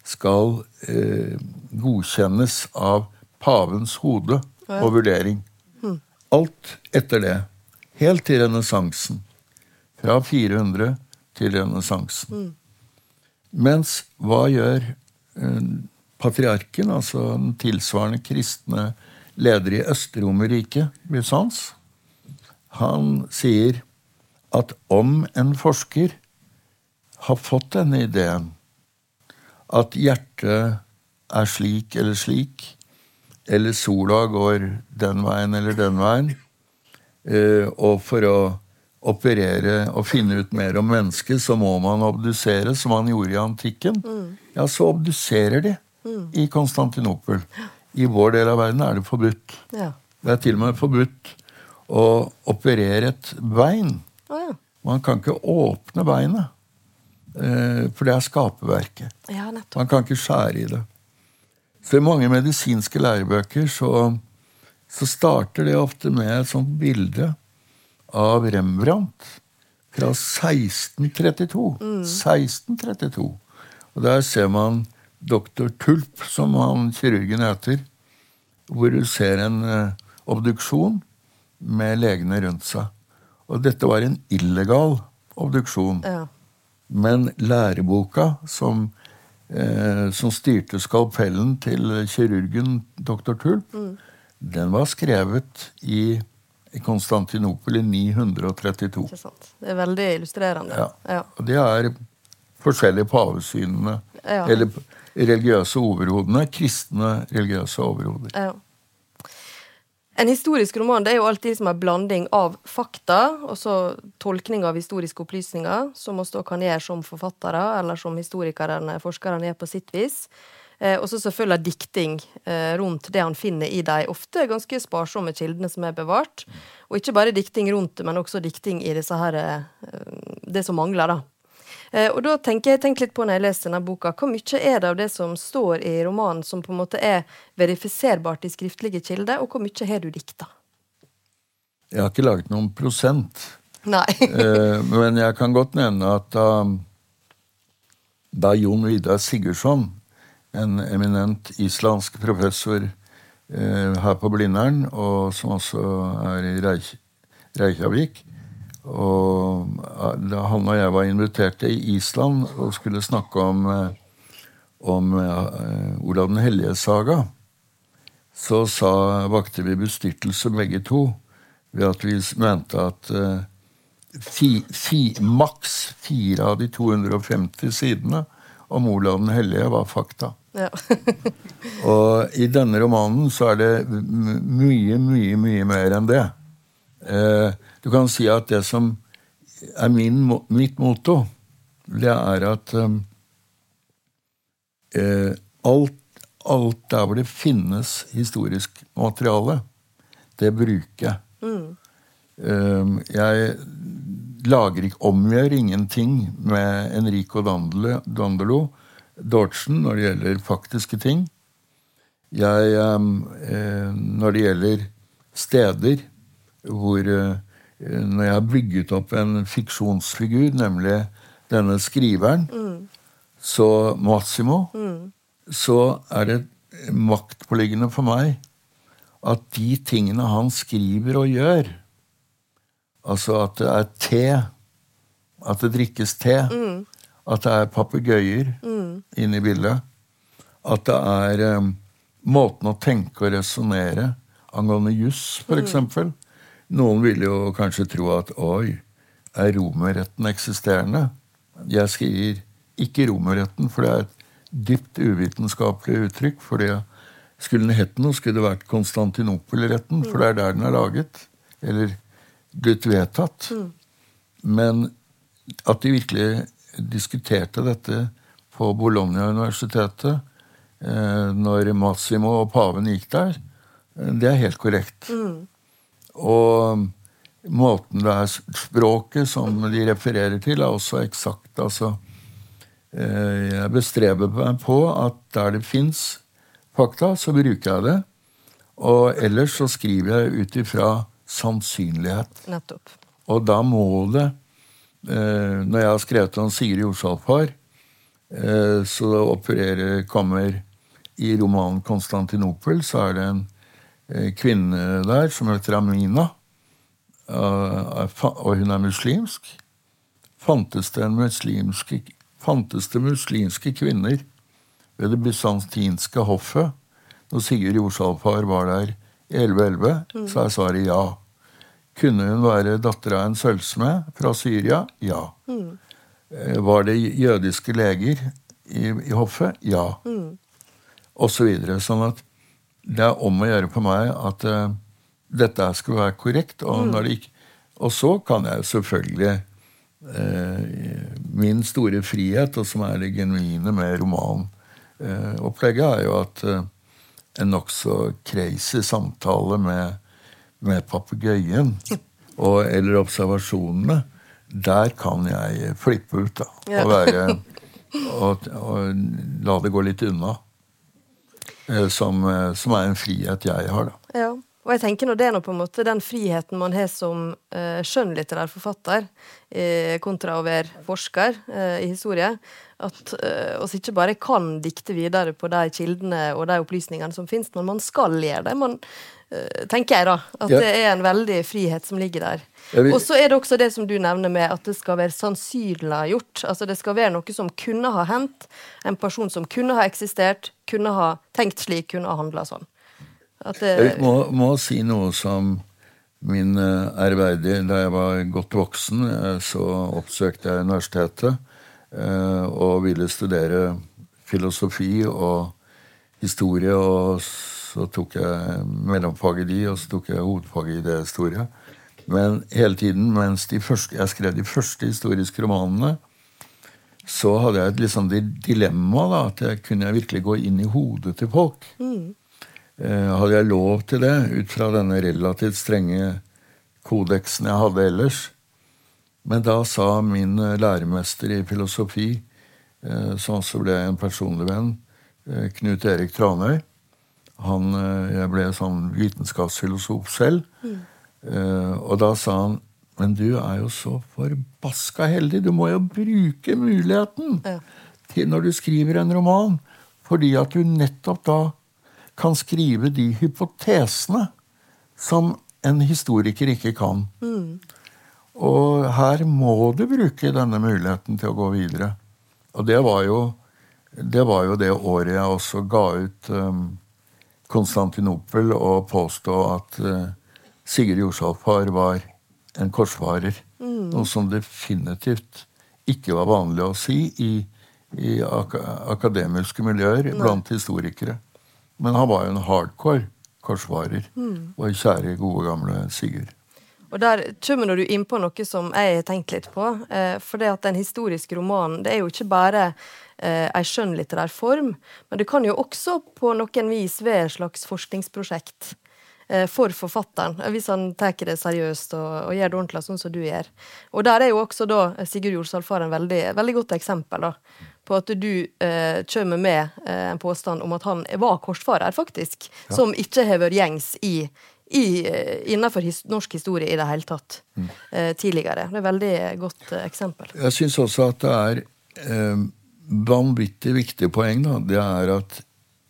skal eh, godkjennes av pavens hode og vurdering. Alt etter det. Helt til renessansen. Fra 400 til renessansen. Mens hva gjør eh, patriarken, altså den tilsvarende kristne leder i Øst-Romerriket, Bysants? Han sier at om en forsker har fått denne ideen, at hjertet er slik eller slik, eller sola går den veien eller den veien, eh, og for å operere og finne ut mer om mennesket, så må man obdusere, som man gjorde i antikken. Ja, så obduserer de i Konstantinopel. I vår del av verden er det forbudt. Det er til og med forbudt å operere et bein. Ja. Man kan ikke åpne beinet, eh, for det er skaperverket. Ja. Man kan ikke skjære i det. Så i mange medisinske lærebøker så, så starter det ofte med et sånt bilde av Rembrandt fra 1632. 1632. Og der ser man doktor Tulp, som han kirurgen heter, hvor du ser en eh, obduksjon med legene rundt seg. Og dette var en illegal obduksjon. Ja. Men læreboka som, eh, som styrte skalpellen til kirurgen dr. Tulp, den var skrevet i, i Konstantinopel i 932. Det er veldig illustrerende. Ja. Ja. Og det er forskjellige pavesynene, Ja. eller religiøse overhodene, kristne religiøse overhoder. Ja. En historisk roman det er jo alltid som en blanding av fakta og så tolkning av historiske opplysninger, som vi kan gjøre som forfattere, eller som historikerne, forskerne gjør på sitt vis. Eh, og så selvfølgelig dikting eh, rundt det han finner i de ofte ganske sparsomme kildene som er bevart. Og ikke bare dikting rundt det, men også dikting i her, eh, det som mangler, da. Eh, og da tenker jeg tenk litt på når jeg leser denne boka, hvor mye er det av det som står i romanen som på en måte er verifiserbart i skriftlige kilder, og hvor mye har du dikta? Jeg har ikke laget noen prosent. Nei. Eh, men jeg kan godt nevne at da, da Jon Vidar Sigurdsson, en eminent islandsk professor eh, her på Blindern, og som også er i Reykj Reykjavik og eh, da Han og jeg var invitert til Island og skulle snakke om, eh, om eh, Olav den helliges saga. Så sa, vakte vi bestyrtelse begge to ved at vi mente at fi, fi, maks fire av de 250 sidene om Olav den hellige var fakta. Ja. Og i denne romanen så er det mye, mye, mye mer enn det. Eh, du kan si at det som er min, mitt motto, det er at eh, eh, alt, alt der hvor det finnes historisk materiale, det bruker jeg. Eh, jeg lager ikke, omgjør ingenting med Enrico Dandolo, Dandelo Dortsen når det gjelder faktiske ting. Jeg, eh, når det gjelder steder hvor eh, Når jeg har bygget opp en fiksjonsfigur, nemlig denne skriveren, så Massimo, så er det maktpåliggende for meg at de tingene han skriver og gjør, altså at det er te, at det drikkes te, at det er papegøyer inne i bildet, at det er um, måten å tenke og resonnere angående juss, for eksempel. Noen ville jo kanskje tro at oi, er romerretten eksisterende? Jeg skriver ikke romerretten, for det er et dypt uvitenskapelig uttrykk. for det skulle den hett noe, skulle det vært Konstantinopel-retten, for det er der den er laget. Eller blitt vedtatt. Men at de virkelig diskuterte dette på Bologna-universitetet eh, når Massimo og paven gikk der, eh, det er helt korrekt. Og måten det er språket som de refererer til, er også eksakt. Altså, eh, jeg bestreber meg på at der det fins fakta, så bruker jeg det. Og ellers så skriver jeg ut ifra sannsynlighet. Nettopp. Og da må det eh, Når jeg har skrevet om Sigrid Jorsalfar, eh, så opererer kommer i romanen 'Konstantinopel', så er det en kvinne der som heter Amina. eh, og hun er muslimsk. Fantes det, muslimske, fantes det muslimske kvinner ved det bysantinske hoffet når Sigurd Jorsalfar var der i 1111? Så er svaret ja. Kunne hun være datter av en sølvsmed fra Syria? Ja. Mm. Var det jødiske leger i, i hoffet? Ja. Og så videre. Sånn at det er om å gjøre for meg at uh, dette skulle være korrekt. Og når det ikke Og så kan jeg selvfølgelig uh, Min store frihet, og som er det genuine med romanopplegget, er jo at eh, en nokså crazy samtale med, med papegøyen eller observasjonene, der kan jeg flippe ut da, og, være, og, og la det gå litt unna. Eh, som, eh, som, er en frihet jeg har, da. Ja. Og jeg tenker nå Det er nå på en måte den friheten man har som eh, skjønnlitterær forfatter, eh, kontra å være forsker eh, i historie. At uh, oss ikke bare kan dikte videre på de kildene og de opplysningene som finnes, men man skal gjøre det. Man, tenker jeg da. At ja. det er en veldig frihet som ligger der. Og så er det også det som du nevner med at det skal være sannsynliggjort. Altså det skal være noe som kunne ha hendt. En person som kunne ha eksistert, kunne ha tenkt slik, kunne ha handla sånn. Det... Jeg må, må, si noe som min ærverdige eh, Da jeg var godt voksen, eh, så oppsøkte jeg universitetet eh, og ville studere filosofi og historie. Og så tok jeg mellomfag i de, og så tok jeg hovedfag i det historie. Men hele tiden mens første, jeg skrev de første historiske romanene, så hadde jeg et liksom dilemma. da, At jeg kunne virkelig gå inn i hodet til folk. Mm. Eh, hadde jeg lov til det ut fra denne relativt strenge kodeksen jeg hadde ellers? Men da sa min eh, læremester i filosofi, eh, som også ble en personlig venn, Knut Erik Tranøy han, Jeg ble sånn vitenskapsfilosof selv. Mm. Og da sa han men du er jo så forbaska heldig. Du må jo bruke muligheten ja. til når du skriver en roman. Fordi at du nettopp da kan skrive de hypotesene som en historiker ikke kan. Mm. Og her må du bruke denne muligheten til å gå videre. Og det var jo det, var jo det året jeg også ga ut um, Konstantinopel og påstå at uh, Sigurd Jorsalfar var en korsfarer. Mm. Noe som definitivt ikke var vanlig å si i, i ak akademiske miljøer Nei. blant historikere. Men han var jo en hardcore korsvarer. Mm. Vår kjære, gode, gamle Sigurd. Og Der kommer du inn på noe som jeg har tenkt litt på. Eh, for det at den historiske romanen det er jo ikke bare eh, ei skjønnlitterær form, men det kan jo også på noen vis være et slags forskningsprosjekt eh, for forfatteren, hvis han tar det seriøst og, og, gjør det ordentlig, sånn som du gjør. Og der er jo også da Sigurd Jorsalfar en veldig, veldig godt eksempel. da på at du eh, kommer med eh, en påstand om at han var korsfarer, faktisk, ja. som ikke har vært gjengs i, i, eh, innenfor his, norsk historie i det hele tatt mm. eh, tidligere. Det er et veldig godt eh, eksempel. Jeg syns også at det er eh, vanvittig viktig poeng. Da. Det er at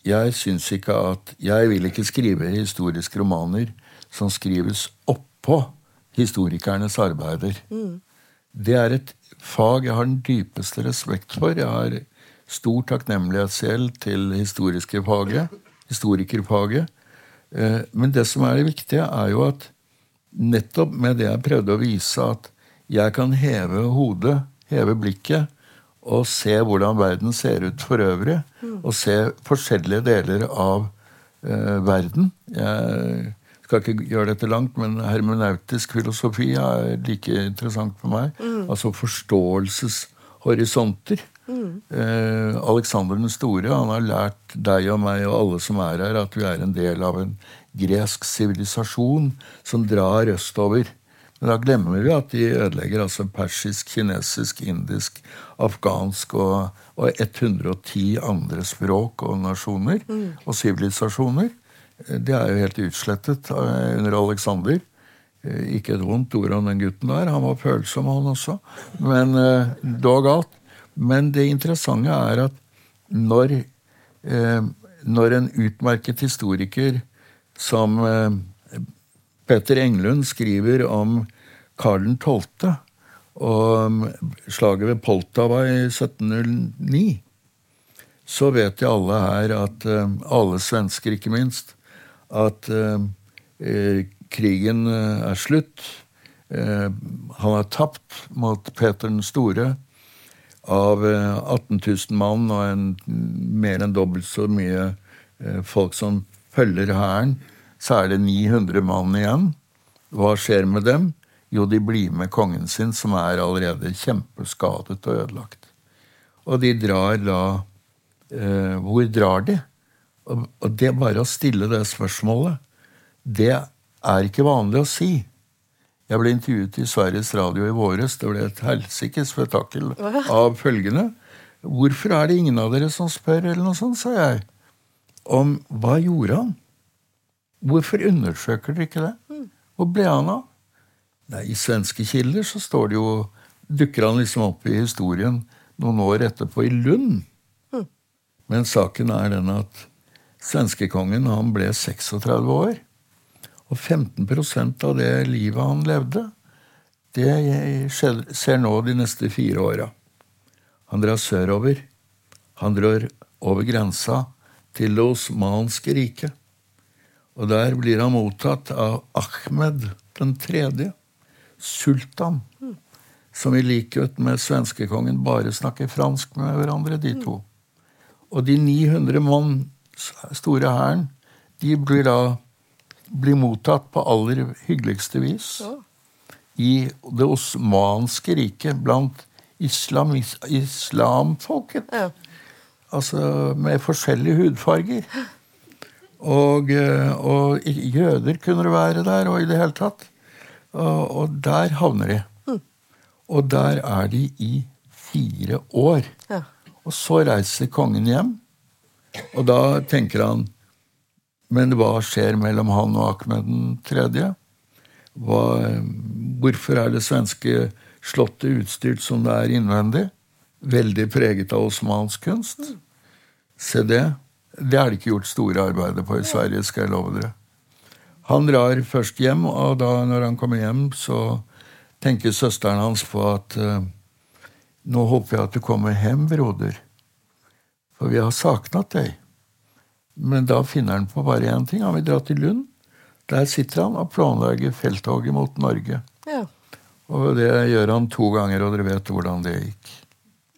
jeg syns ikke at Jeg vil ikke skrive historiske romaner som skrives oppå historikernes arbeider. Mm. Det er et fag jeg har den dypeste respekt for. Jeg har stor takknemlighet selv til historiske faget, historikerfaget. Eh, men det som er det viktige, er jo at nettopp med det jeg prøvde å vise, at jeg kan heve hodet, heve blikket, og se hvordan verden ser ut for øvrig. Og se forskjellige deler av eh, verden. Jeg skal ikke gjøre dette langt, men hermenautisk filosofi er like interessant for meg. Mm. Altså forståelseshorisonter. Mm. Eh, Alexander den store han har lært deg og meg og alle som er her, at vi er en del av en gresk sivilisasjon som drar østover. Men da glemmer vi at de ødelegger altså persisk, kinesisk, indisk, afghansk og, og 110 andre språk og nasjoner mm. og sivilisasjoner. Det er jo helt utslettet eh, under Alexander. Eh, ikke et vondt ord om den gutten der. Han var følsom, han også. Men eh, dog alt. Men det interessante er at når, når en utmerket historiker som Petter Englund skriver om Karl 12. og slaget ved Poltava i 1709, så vet jo alle her at alle svensker, ikke minst, at eh, eh, krigen eh, er slutt. Eh, han har tapt mot Peter den store. Av 18 000 mann og en, mer enn dobbelt så mye folk som følger hæren, så er det 900 mann igjen. Hva skjer med dem? Jo, de blir med kongen sin, som er allerede kjempeskadet og ødelagt. Og de drar da eh, Hvor drar de? Og, og det bare å stille det spørsmålet, det er ikke vanlig å si. Jeg ble intervjuet i Sveriges Radio i våres. Det ble et helsikes spetakkel av følgende. Hvorfor er det ingen av dere som spør, eller noe sånt, sa jeg. Om hva gjorde han? Hvorfor undersøker dere ikke det? Hvor ble han av? Nei, I svenske kilder så står det jo Dukker han liksom opp i historien noen år etterpå i Lund. Men saken er den at svenskekongen han ble 36 år. Og 15% av det livet han levde, det ser nå de neste fire åra. Han drar sørover. Han drar over grensa til Det osmanske riket. Og der blir han mottatt av Ahmed den tredje, sultan, som i likhet med svenskekongen bare snakker fransk med hverandre, de to. Og de 900 mann store hæren, de blir da blir mottatt på aller hyggeligste vis i det osmanske riket blant islam, islamfolket. Altså med forskjellige hudfarger. Og, eh, og, jøder kunne det være der, og i det hele tatt. Og, og der havner de. Mm. Og der er de i fire år. Ja. Og så reiser kongen hjem, og da tenker han men hva skjer mellom han og Ahmed den tredje? Hva, hvorfor er det svenske slottet utstyrt som det er innvendig? Veldig preget av osmansk kunst. Se det. Det er det ikke gjort store arbeider på i Sverige, skal jeg love dere. Han drar først hjem, og da når han kommer hjem, så tenker søsteren hans på at uh, nå håper jeg at du kommer hjem, broder, for vi har savnet deg. Men da finner han på bare én ting. Han vil dra til Lund. Der sitter han og planlegger felttoget mot Norge. Ja. Og det gjør han to ganger, og dere vet hvordan det gikk.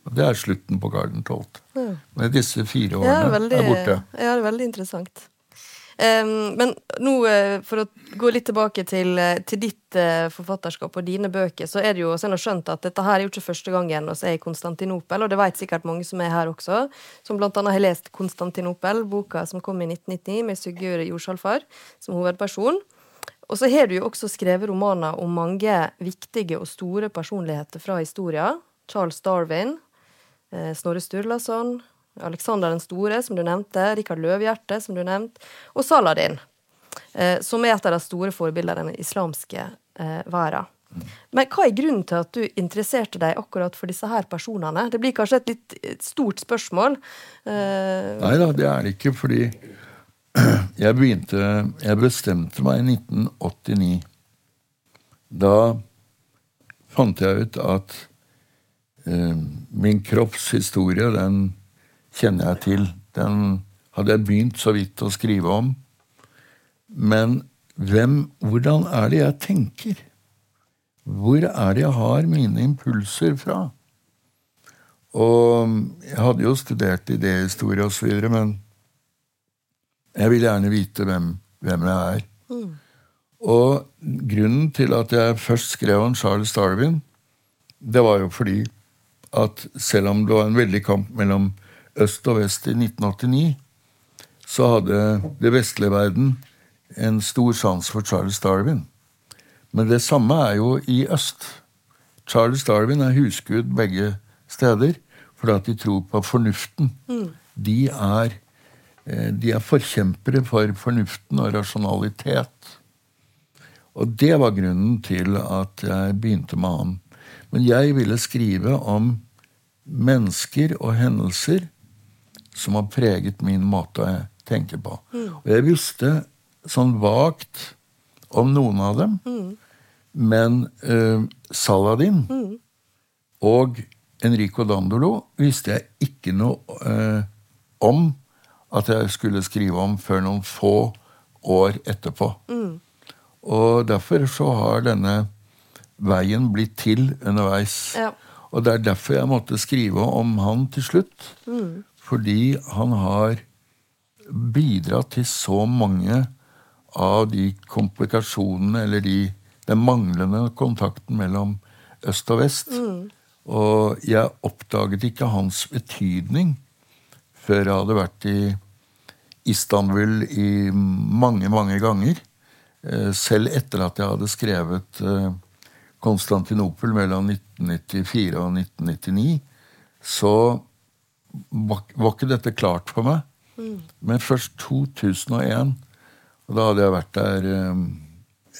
Og Det er slutten på Garden 12. Ja. Men disse fire årene ja, veldig, er borte. Ja, det er veldig interessant. Um, men nå, uh, for å gå litt tilbake til, uh, til ditt uh, forfatterskap og dine bøker, så er det jo sånn skjønt at dette her er jo ikke første gangen vi er i Konstantinopel, og det vet sikkert mange som er her også, som blant annet har lest Konstantinopel, boka som kom i 1999 med Sigurd Jordsalfar som hovedperson. Og så har du jo også skrevet romaner om mange viktige og store personligheter fra historia. Charles Darwin, Snorre Sturlason, Alexander den store, som du nevnte, Rikard Løvhjerte, som du nevnte, og Saladin, eh, som er et av de store forbildene i den islamske eh, verden. Men hva er grunnen til at du interesserte deg akkurat for disse her personene? Det blir kanskje et litt stort spørsmål? Eh... Nei da, det er det ikke, fordi jeg begynte Jeg bestemte meg i 1989. Da fant jeg ut at eh, min kropps historie, den kjenner jeg til. Den hadde jeg begynt så vidt å skrive om. Men hvem, hvordan er det jeg tenker? Hvor er det jeg har mine impulser fra? Og jeg hadde jo studert idéhistorie osv., men jeg vil gjerne vite hvem, hvem jeg er. Mm. Og grunnen til at jeg først skrev om Charles Darwin, det var jo fordi at selv om det var en veldig kamp mellom øst og vest i 1989, så hadde det vestlige verden en stor sans for Charles Darwin. Men det samme er jo i øst. Charles Darwin er husgud begge steder fordi at de tror på fornuften. Mm. De, er, eh, de er forkjempere for fornuften og rasjonalitet. Og det var grunnen til at jeg begynte med han. Men jeg ville skrive om mennesker og hendelser som har preget min måte å tenke på. Mm. Og jeg visste sånn vagt om noen av dem, mm. men uh, Saladin mm. og Enrico Dandolo visste jeg ikke noe uh, om at jeg skulle skrive om før noen få år etterpå. Og derfor så har denne veien blitt til underveis. Ja. Og det er derfor jeg måtte skrive om han til slutt. Mm. Fordi han har bidratt til så mange av de komplikasjonene eller de den manglende kontakten mellom øst og vest. Og jeg oppdaget ikke hans betydning før jeg hadde vært i Istanbul i mange, mange ganger. Eh, selv etter at jeg hadde skrevet eh, Konstantinopel mellom 1994 og 1999, så var, var ikke dette klart for meg. Men først 2001, og da hadde jeg vært der eh,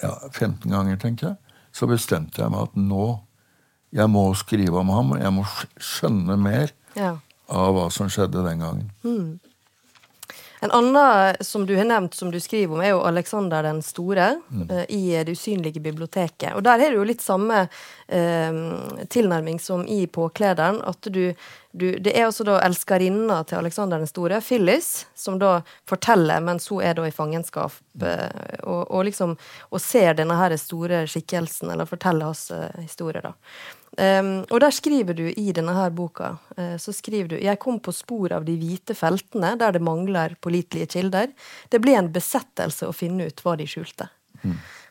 ja, 15 ganger, tenker jeg, så bestemte jeg meg at nå jeg må skrive om ham. og Jeg må skjønne mer Ja. av hva som skjedde den gangen. En annen som du har nevnt, som du skriver om, er jo Alexander den store Mm. eh, i Det usynlige biblioteket. Og der har du jo litt samme eh, tilnærming som i Påklederen. At du, du Det er også da elskerinna til Alexander den store, Phyllis, som da forteller mens hun er da i fangenskap, eh, og, og liksom og ser denne her store skikkelsen, eller forteller hans eh, historie, da. Um, og der skriver du i denne her boka uh, så skriver du Jeg kom på spor av de hvite feltene der det mangler pålitelige kilder. Det ble en besettelse å finne ut hva de skjulte.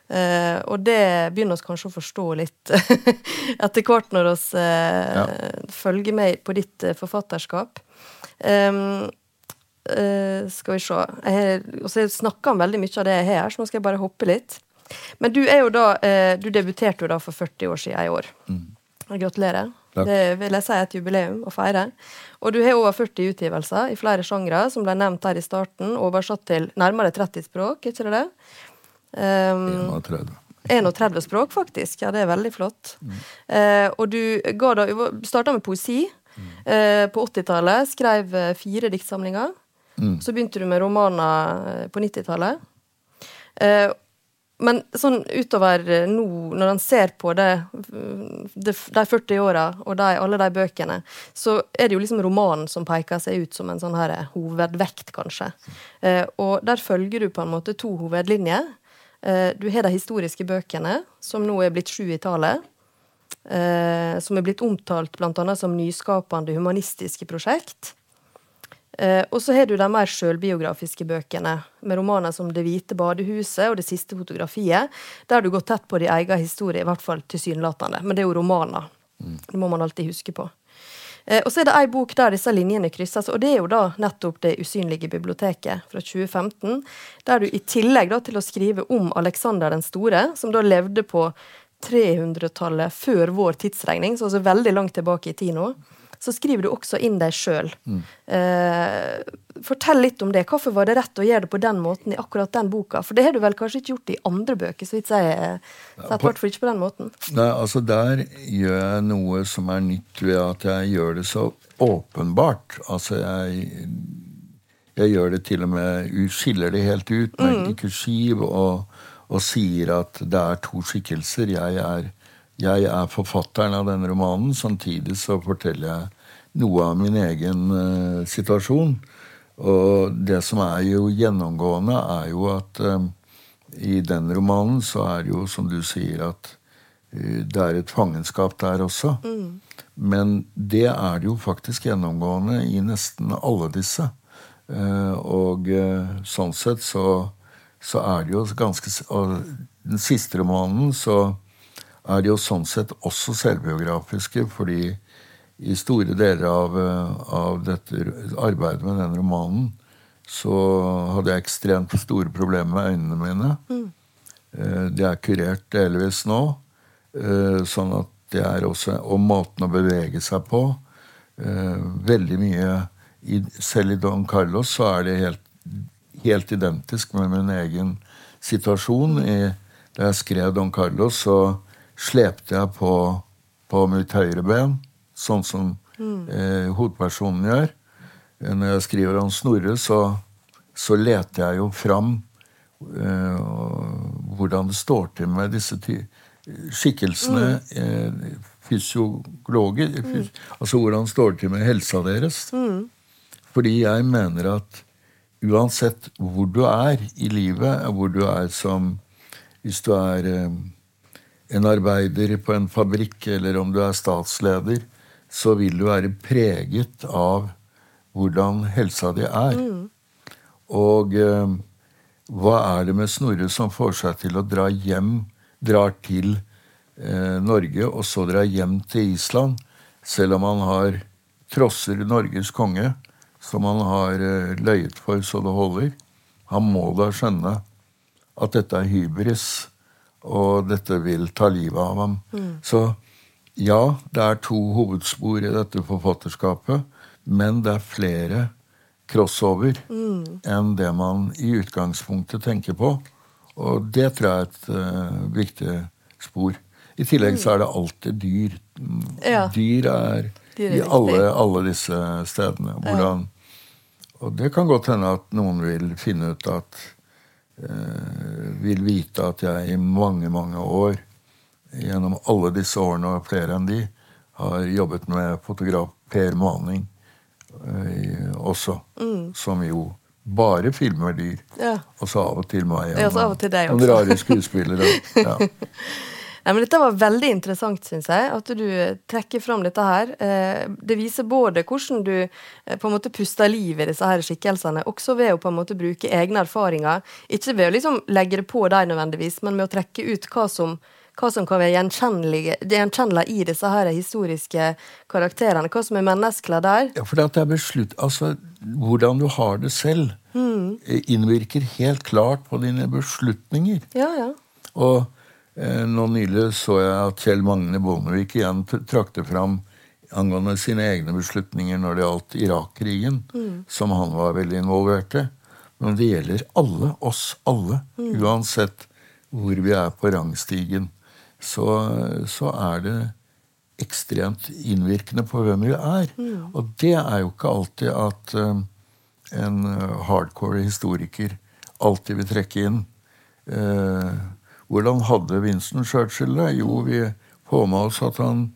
Eh, og det begynner oss kanskje å forstå litt etter hvert når vi følger med på ditt uh, forfatterskap. Um, eh, skal vi se Jeg også snakka om veldig mye av det jeg har her, så nå skal jeg bare hoppe litt. Men du er jo da eh, Du debuterte jo da for 40 år siden i år. Gratulerer. Takk. Det vil jeg si er et jubileum å feire. Og du har over 40 utgivelser i flere sjangre, som ble nevnt her i starten, oversatt til nærmere 30 språk, ikke det? Um, 31. 31 språk, faktisk. Ja, det er veldig flott. Eh, og du ga da starta med poesi eh, på 80-tallet. Skrev eh, fire diktsamlinger. Så begynte du med romaner på 90-tallet. Uh, men sånn utover nå, når han ser på det, det de 40 åra og de, alle de bøkene, så er det jo liksom romanen som peker seg ut som en sånn her hovedvekt, kanskje. Og der følger du på en måte to hovedlinjer. Eh, du har de historiske bøkene, som nå er blitt sju i tallet. Eh, som er blitt omtalt bl.a. som nyskapende humanistiske prosjekt. Eh, og så har du de mer sjølbiografiske bøkene, med romaner som 'Det hvite badehuset' og 'Det siste fotografiet', der du går tett på din egen historie, i hvert fall tilsynelatende. Men det er jo romaner. Det må man alltid huske på. Eh, og så er det ei bok der disse linjene krysses, og det er jo da nettopp Det usynlige biblioteket fra 2015, der du i tillegg da til å skrive om Alexander den store, som da levde på 300-tallet før vår tidsregning, så altså veldig langt tilbake i tid nå, så skriver du også inn deg sjøl. Eh, fortell litt om det. Hvorfor var det rett å gjøre det på den måten i akkurat den boka? For det har du vel kanskje ikke gjort i andre bøker, så vidt jeg sett, i hvert fall ikke på den måten. Nei, altså Der gjør jeg noe som er nytt ved at jeg gjør det så åpenbart. Altså jeg, jeg gjør det til og med skiller det helt ut med mm. kursiv og, og sier at det er to skikkelser. Jeg er, jeg er forfatteren av denne romanen. Samtidig så forteller jeg noe av min egen uh, situasjon. Og det som er jo gjennomgående, er jo at eh, i den romanen så er det jo, som du sier, at uh, det er et fangenskap der også. Men det er det jo faktisk gjennomgående i nesten alle disse. Uh, og sånn sett så, så er det jo ganske Og den siste romanen så er jo sånn sett også selvbiografiske, fordi i store deler av, eh, av dette arbeidet med den romanen så hadde jeg ekstremt store problemer med øynene mine. Mm. De er kurert delvis nå, eh, sånn at det er også Og måten å bevege seg på. eh, Veldig mye Selv i Don Carlos så er det helt, helt identisk med min egen situasjon. I, da jeg skrev Don Carlos, så slepte jeg på, på mitt høyre ben, sånn som eh, hovedpersonen gjør. Eh, Når jeg skriver om Snorre, så, så leter jeg jo fram eh, hvordan det står til med disse skikkelsene. Eh, fysiologer fys Altså hvordan står det til med helsa deres. Fordi jeg mener at uansett hvor du er i livet, hvor du er som Hvis du er eh, en arbeider på en fabrikk, eller om du er statsleder, så vil du være preget av hvordan helsa di er. Og eh, hva er det med Snorre som får seg til å dra hjem drar til eh, Norge og så drar hjem til Island, selv om han har trosser Norges konge, som han har eh, løyet for så det holder. Han må da skjønne at dette er hybris, og dette vil ta livet av ham. Så ja, det er to hovedspor i dette forfatterskapet, men det er flere crossover enn det man i utgangspunktet tenker på. Og det tror jeg er et uh, viktig spor. I tillegg så er det alltid dyr. Ja. Dyr er Dyr er i alle, alle disse stedene. Hvordan, Og det kan godt hende at noen vil finne ut at Vil vite at jeg i mange, mange år, gjennom alle disse årene og flere enn de, har jobbet med fotograf Per Maning eh, også. Som jo bare filmer dyr. Ja. Og så av og til meg. Ja, så av og til deg noen rare skuespillere. Ja. Nei, men Dette var veldig interessant, syns jeg. At du eh, trekker fram dette her. Eh, Det viser både hvordan du eh, på en måte puster liv i disse her skikkelsene, også ved å på en måte bruke egne erfaringer. Ikke ved å liksom legge det på deg nødvendigvis, men med å trekke ut hva som, hva som kan være gjenkjennelig i disse her historiske karakterene. Hva som er menneskelig der. Ja, for det er beslutt, altså, Hvordan du har det selv, mm. innvirker helt klart på dine beslutninger. Ja, ja. Og nå nylig så jeg at Kjell Magne Bondevik igjen trakte fram angående sine egne beslutninger når det gjaldt Irak-krigen, som han var veldig involvert i. Men det gjelder alle, oss alle, uansett hvor vi er på rangstigen. Så, så er det ekstremt innvirkende på hvem vi er. Og det er jo ikke alltid at eh, en eh, hardcore historiker alltid vil trekke inn. Eh, hvordan hadde Winston Churchill det? Jo, vi får med oss at han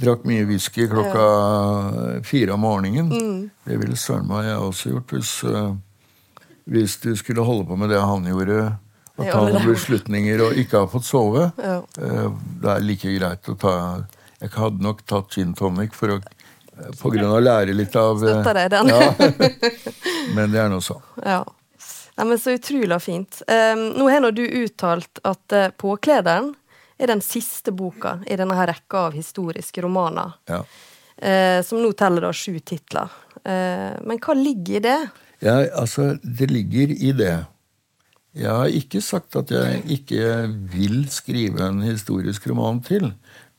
drakk mye whisky klokka fire om morgenen. Det ville søren meg jeg også gjort hvis, eh, hvis du skulle holde på med det han gjorde. At han ta noen beslutninger og ikke ha fått sove. Ja. Eh, Det er like greit å ta Jeg hadde nok tatt gin tonic for å, eh, på grunn av å lære litt av eh, Støtter deg den. Ja. Men det er nå sånn. Ja. Nei, men Så utrolig fint. Um, nå har du uttalt at uh, Påklederen er den siste boka i denne her rekka av historiske romaner, Ja. Uh, som nå teller da sju titler. Uh, men hva ligger i det? Ja, altså, det ligger i det. Jeg har ikke sagt at jeg ikke vil skrive en historisk roman til.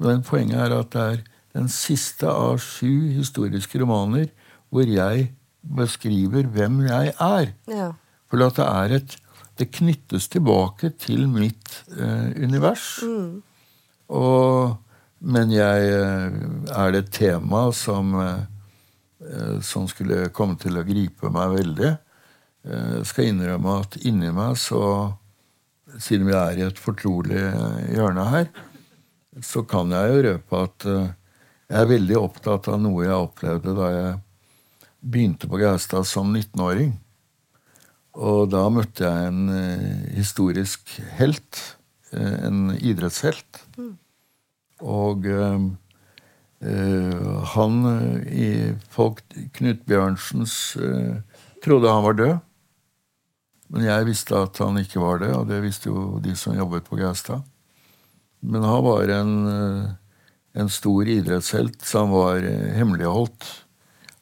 Men poenget er at det er den siste av sju historiske romaner hvor jeg beskriver hvem jeg er. Ja. For at det er et Det knyttes tilbake til mitt eh, univers. Og, men jeg eh, Er det et tema som, eh, som skulle komme til å gripe meg veldig? Eh, skal innrømme at inni meg så Siden vi er i et fortrolig hjørne her, så kan jeg jo røpe at jeg er veldig opptatt av noe jeg opplevde da jeg begynte på Gaustad som 19-åring. Og da møtte jeg en eh, historisk helt. eh, en idrettshelt. Og eh, han i folk Knut Bjørnsens trodde han var død. Men jeg visste at han ikke var det, og det visste jo de som jobbet på Gaustad. Men han var en, en stor idrettshelt som var hemmeligholdt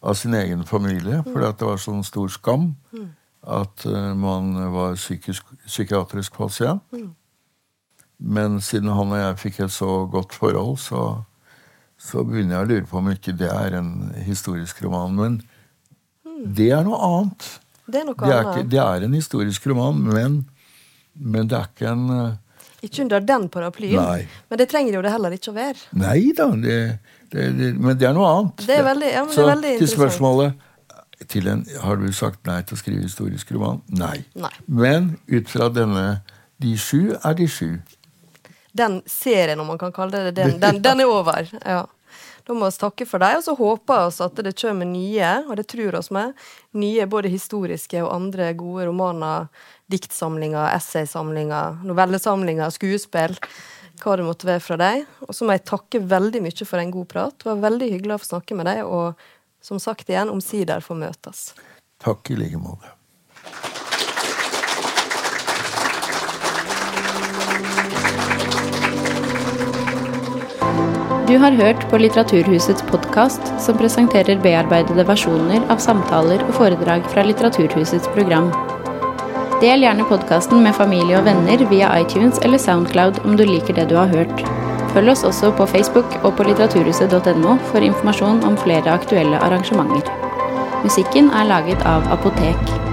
av sin egen familie, fordi at det var sånn stor skam at eh, man var psykisk, psykiatrisk pasient. Men siden han og jeg fikk et så godt forhold, så, så begynner jeg å lure på om ikke det er en historisk roman. Men det er noe annet. Det er noe Det er, annet. ikke, det er en historisk roman, men, men det er ikke en eh, Ikke under den paraplyen. Nei. Men det trenger jo det heller ikke å være. Nei da, det, men det er noe annet. Det er veldig- ja, men det Så til spørsmålet til en, Har du sagt nei til å skrive historisk roman? Nei. Nei. Men ut fra denne De sju er de sju. Den serien, om man kan kalle det den, den, den er over. Ja. Da må vi takke for deg, og så håper vi at det kommer nye, og det tror vi med, nye både historiske og andre gode romaner, diktsamlinger, essaysamlinger, novellesamlinger, skuespill, hva det måtte være fra deg. Og så må jeg takke veldig mye for en god prat. Det var veldig hyggelig å få snakke med deg, og som sagt igjen, omsider får møtes. Takk i like måte. Du har hørt på Litteraturhusets podkast, som presenterer bearbeidede versjoner av samtaler og foredrag fra Litteraturhusets program. Del gjerne podkasten med familie og venner via iTunes eller Soundcloud om du liker det du har hørt. Følg oss også på Facebook og på litteraturhuset.no for informasjon om flere aktuelle arrangementer. Musikken er laget av Apotek.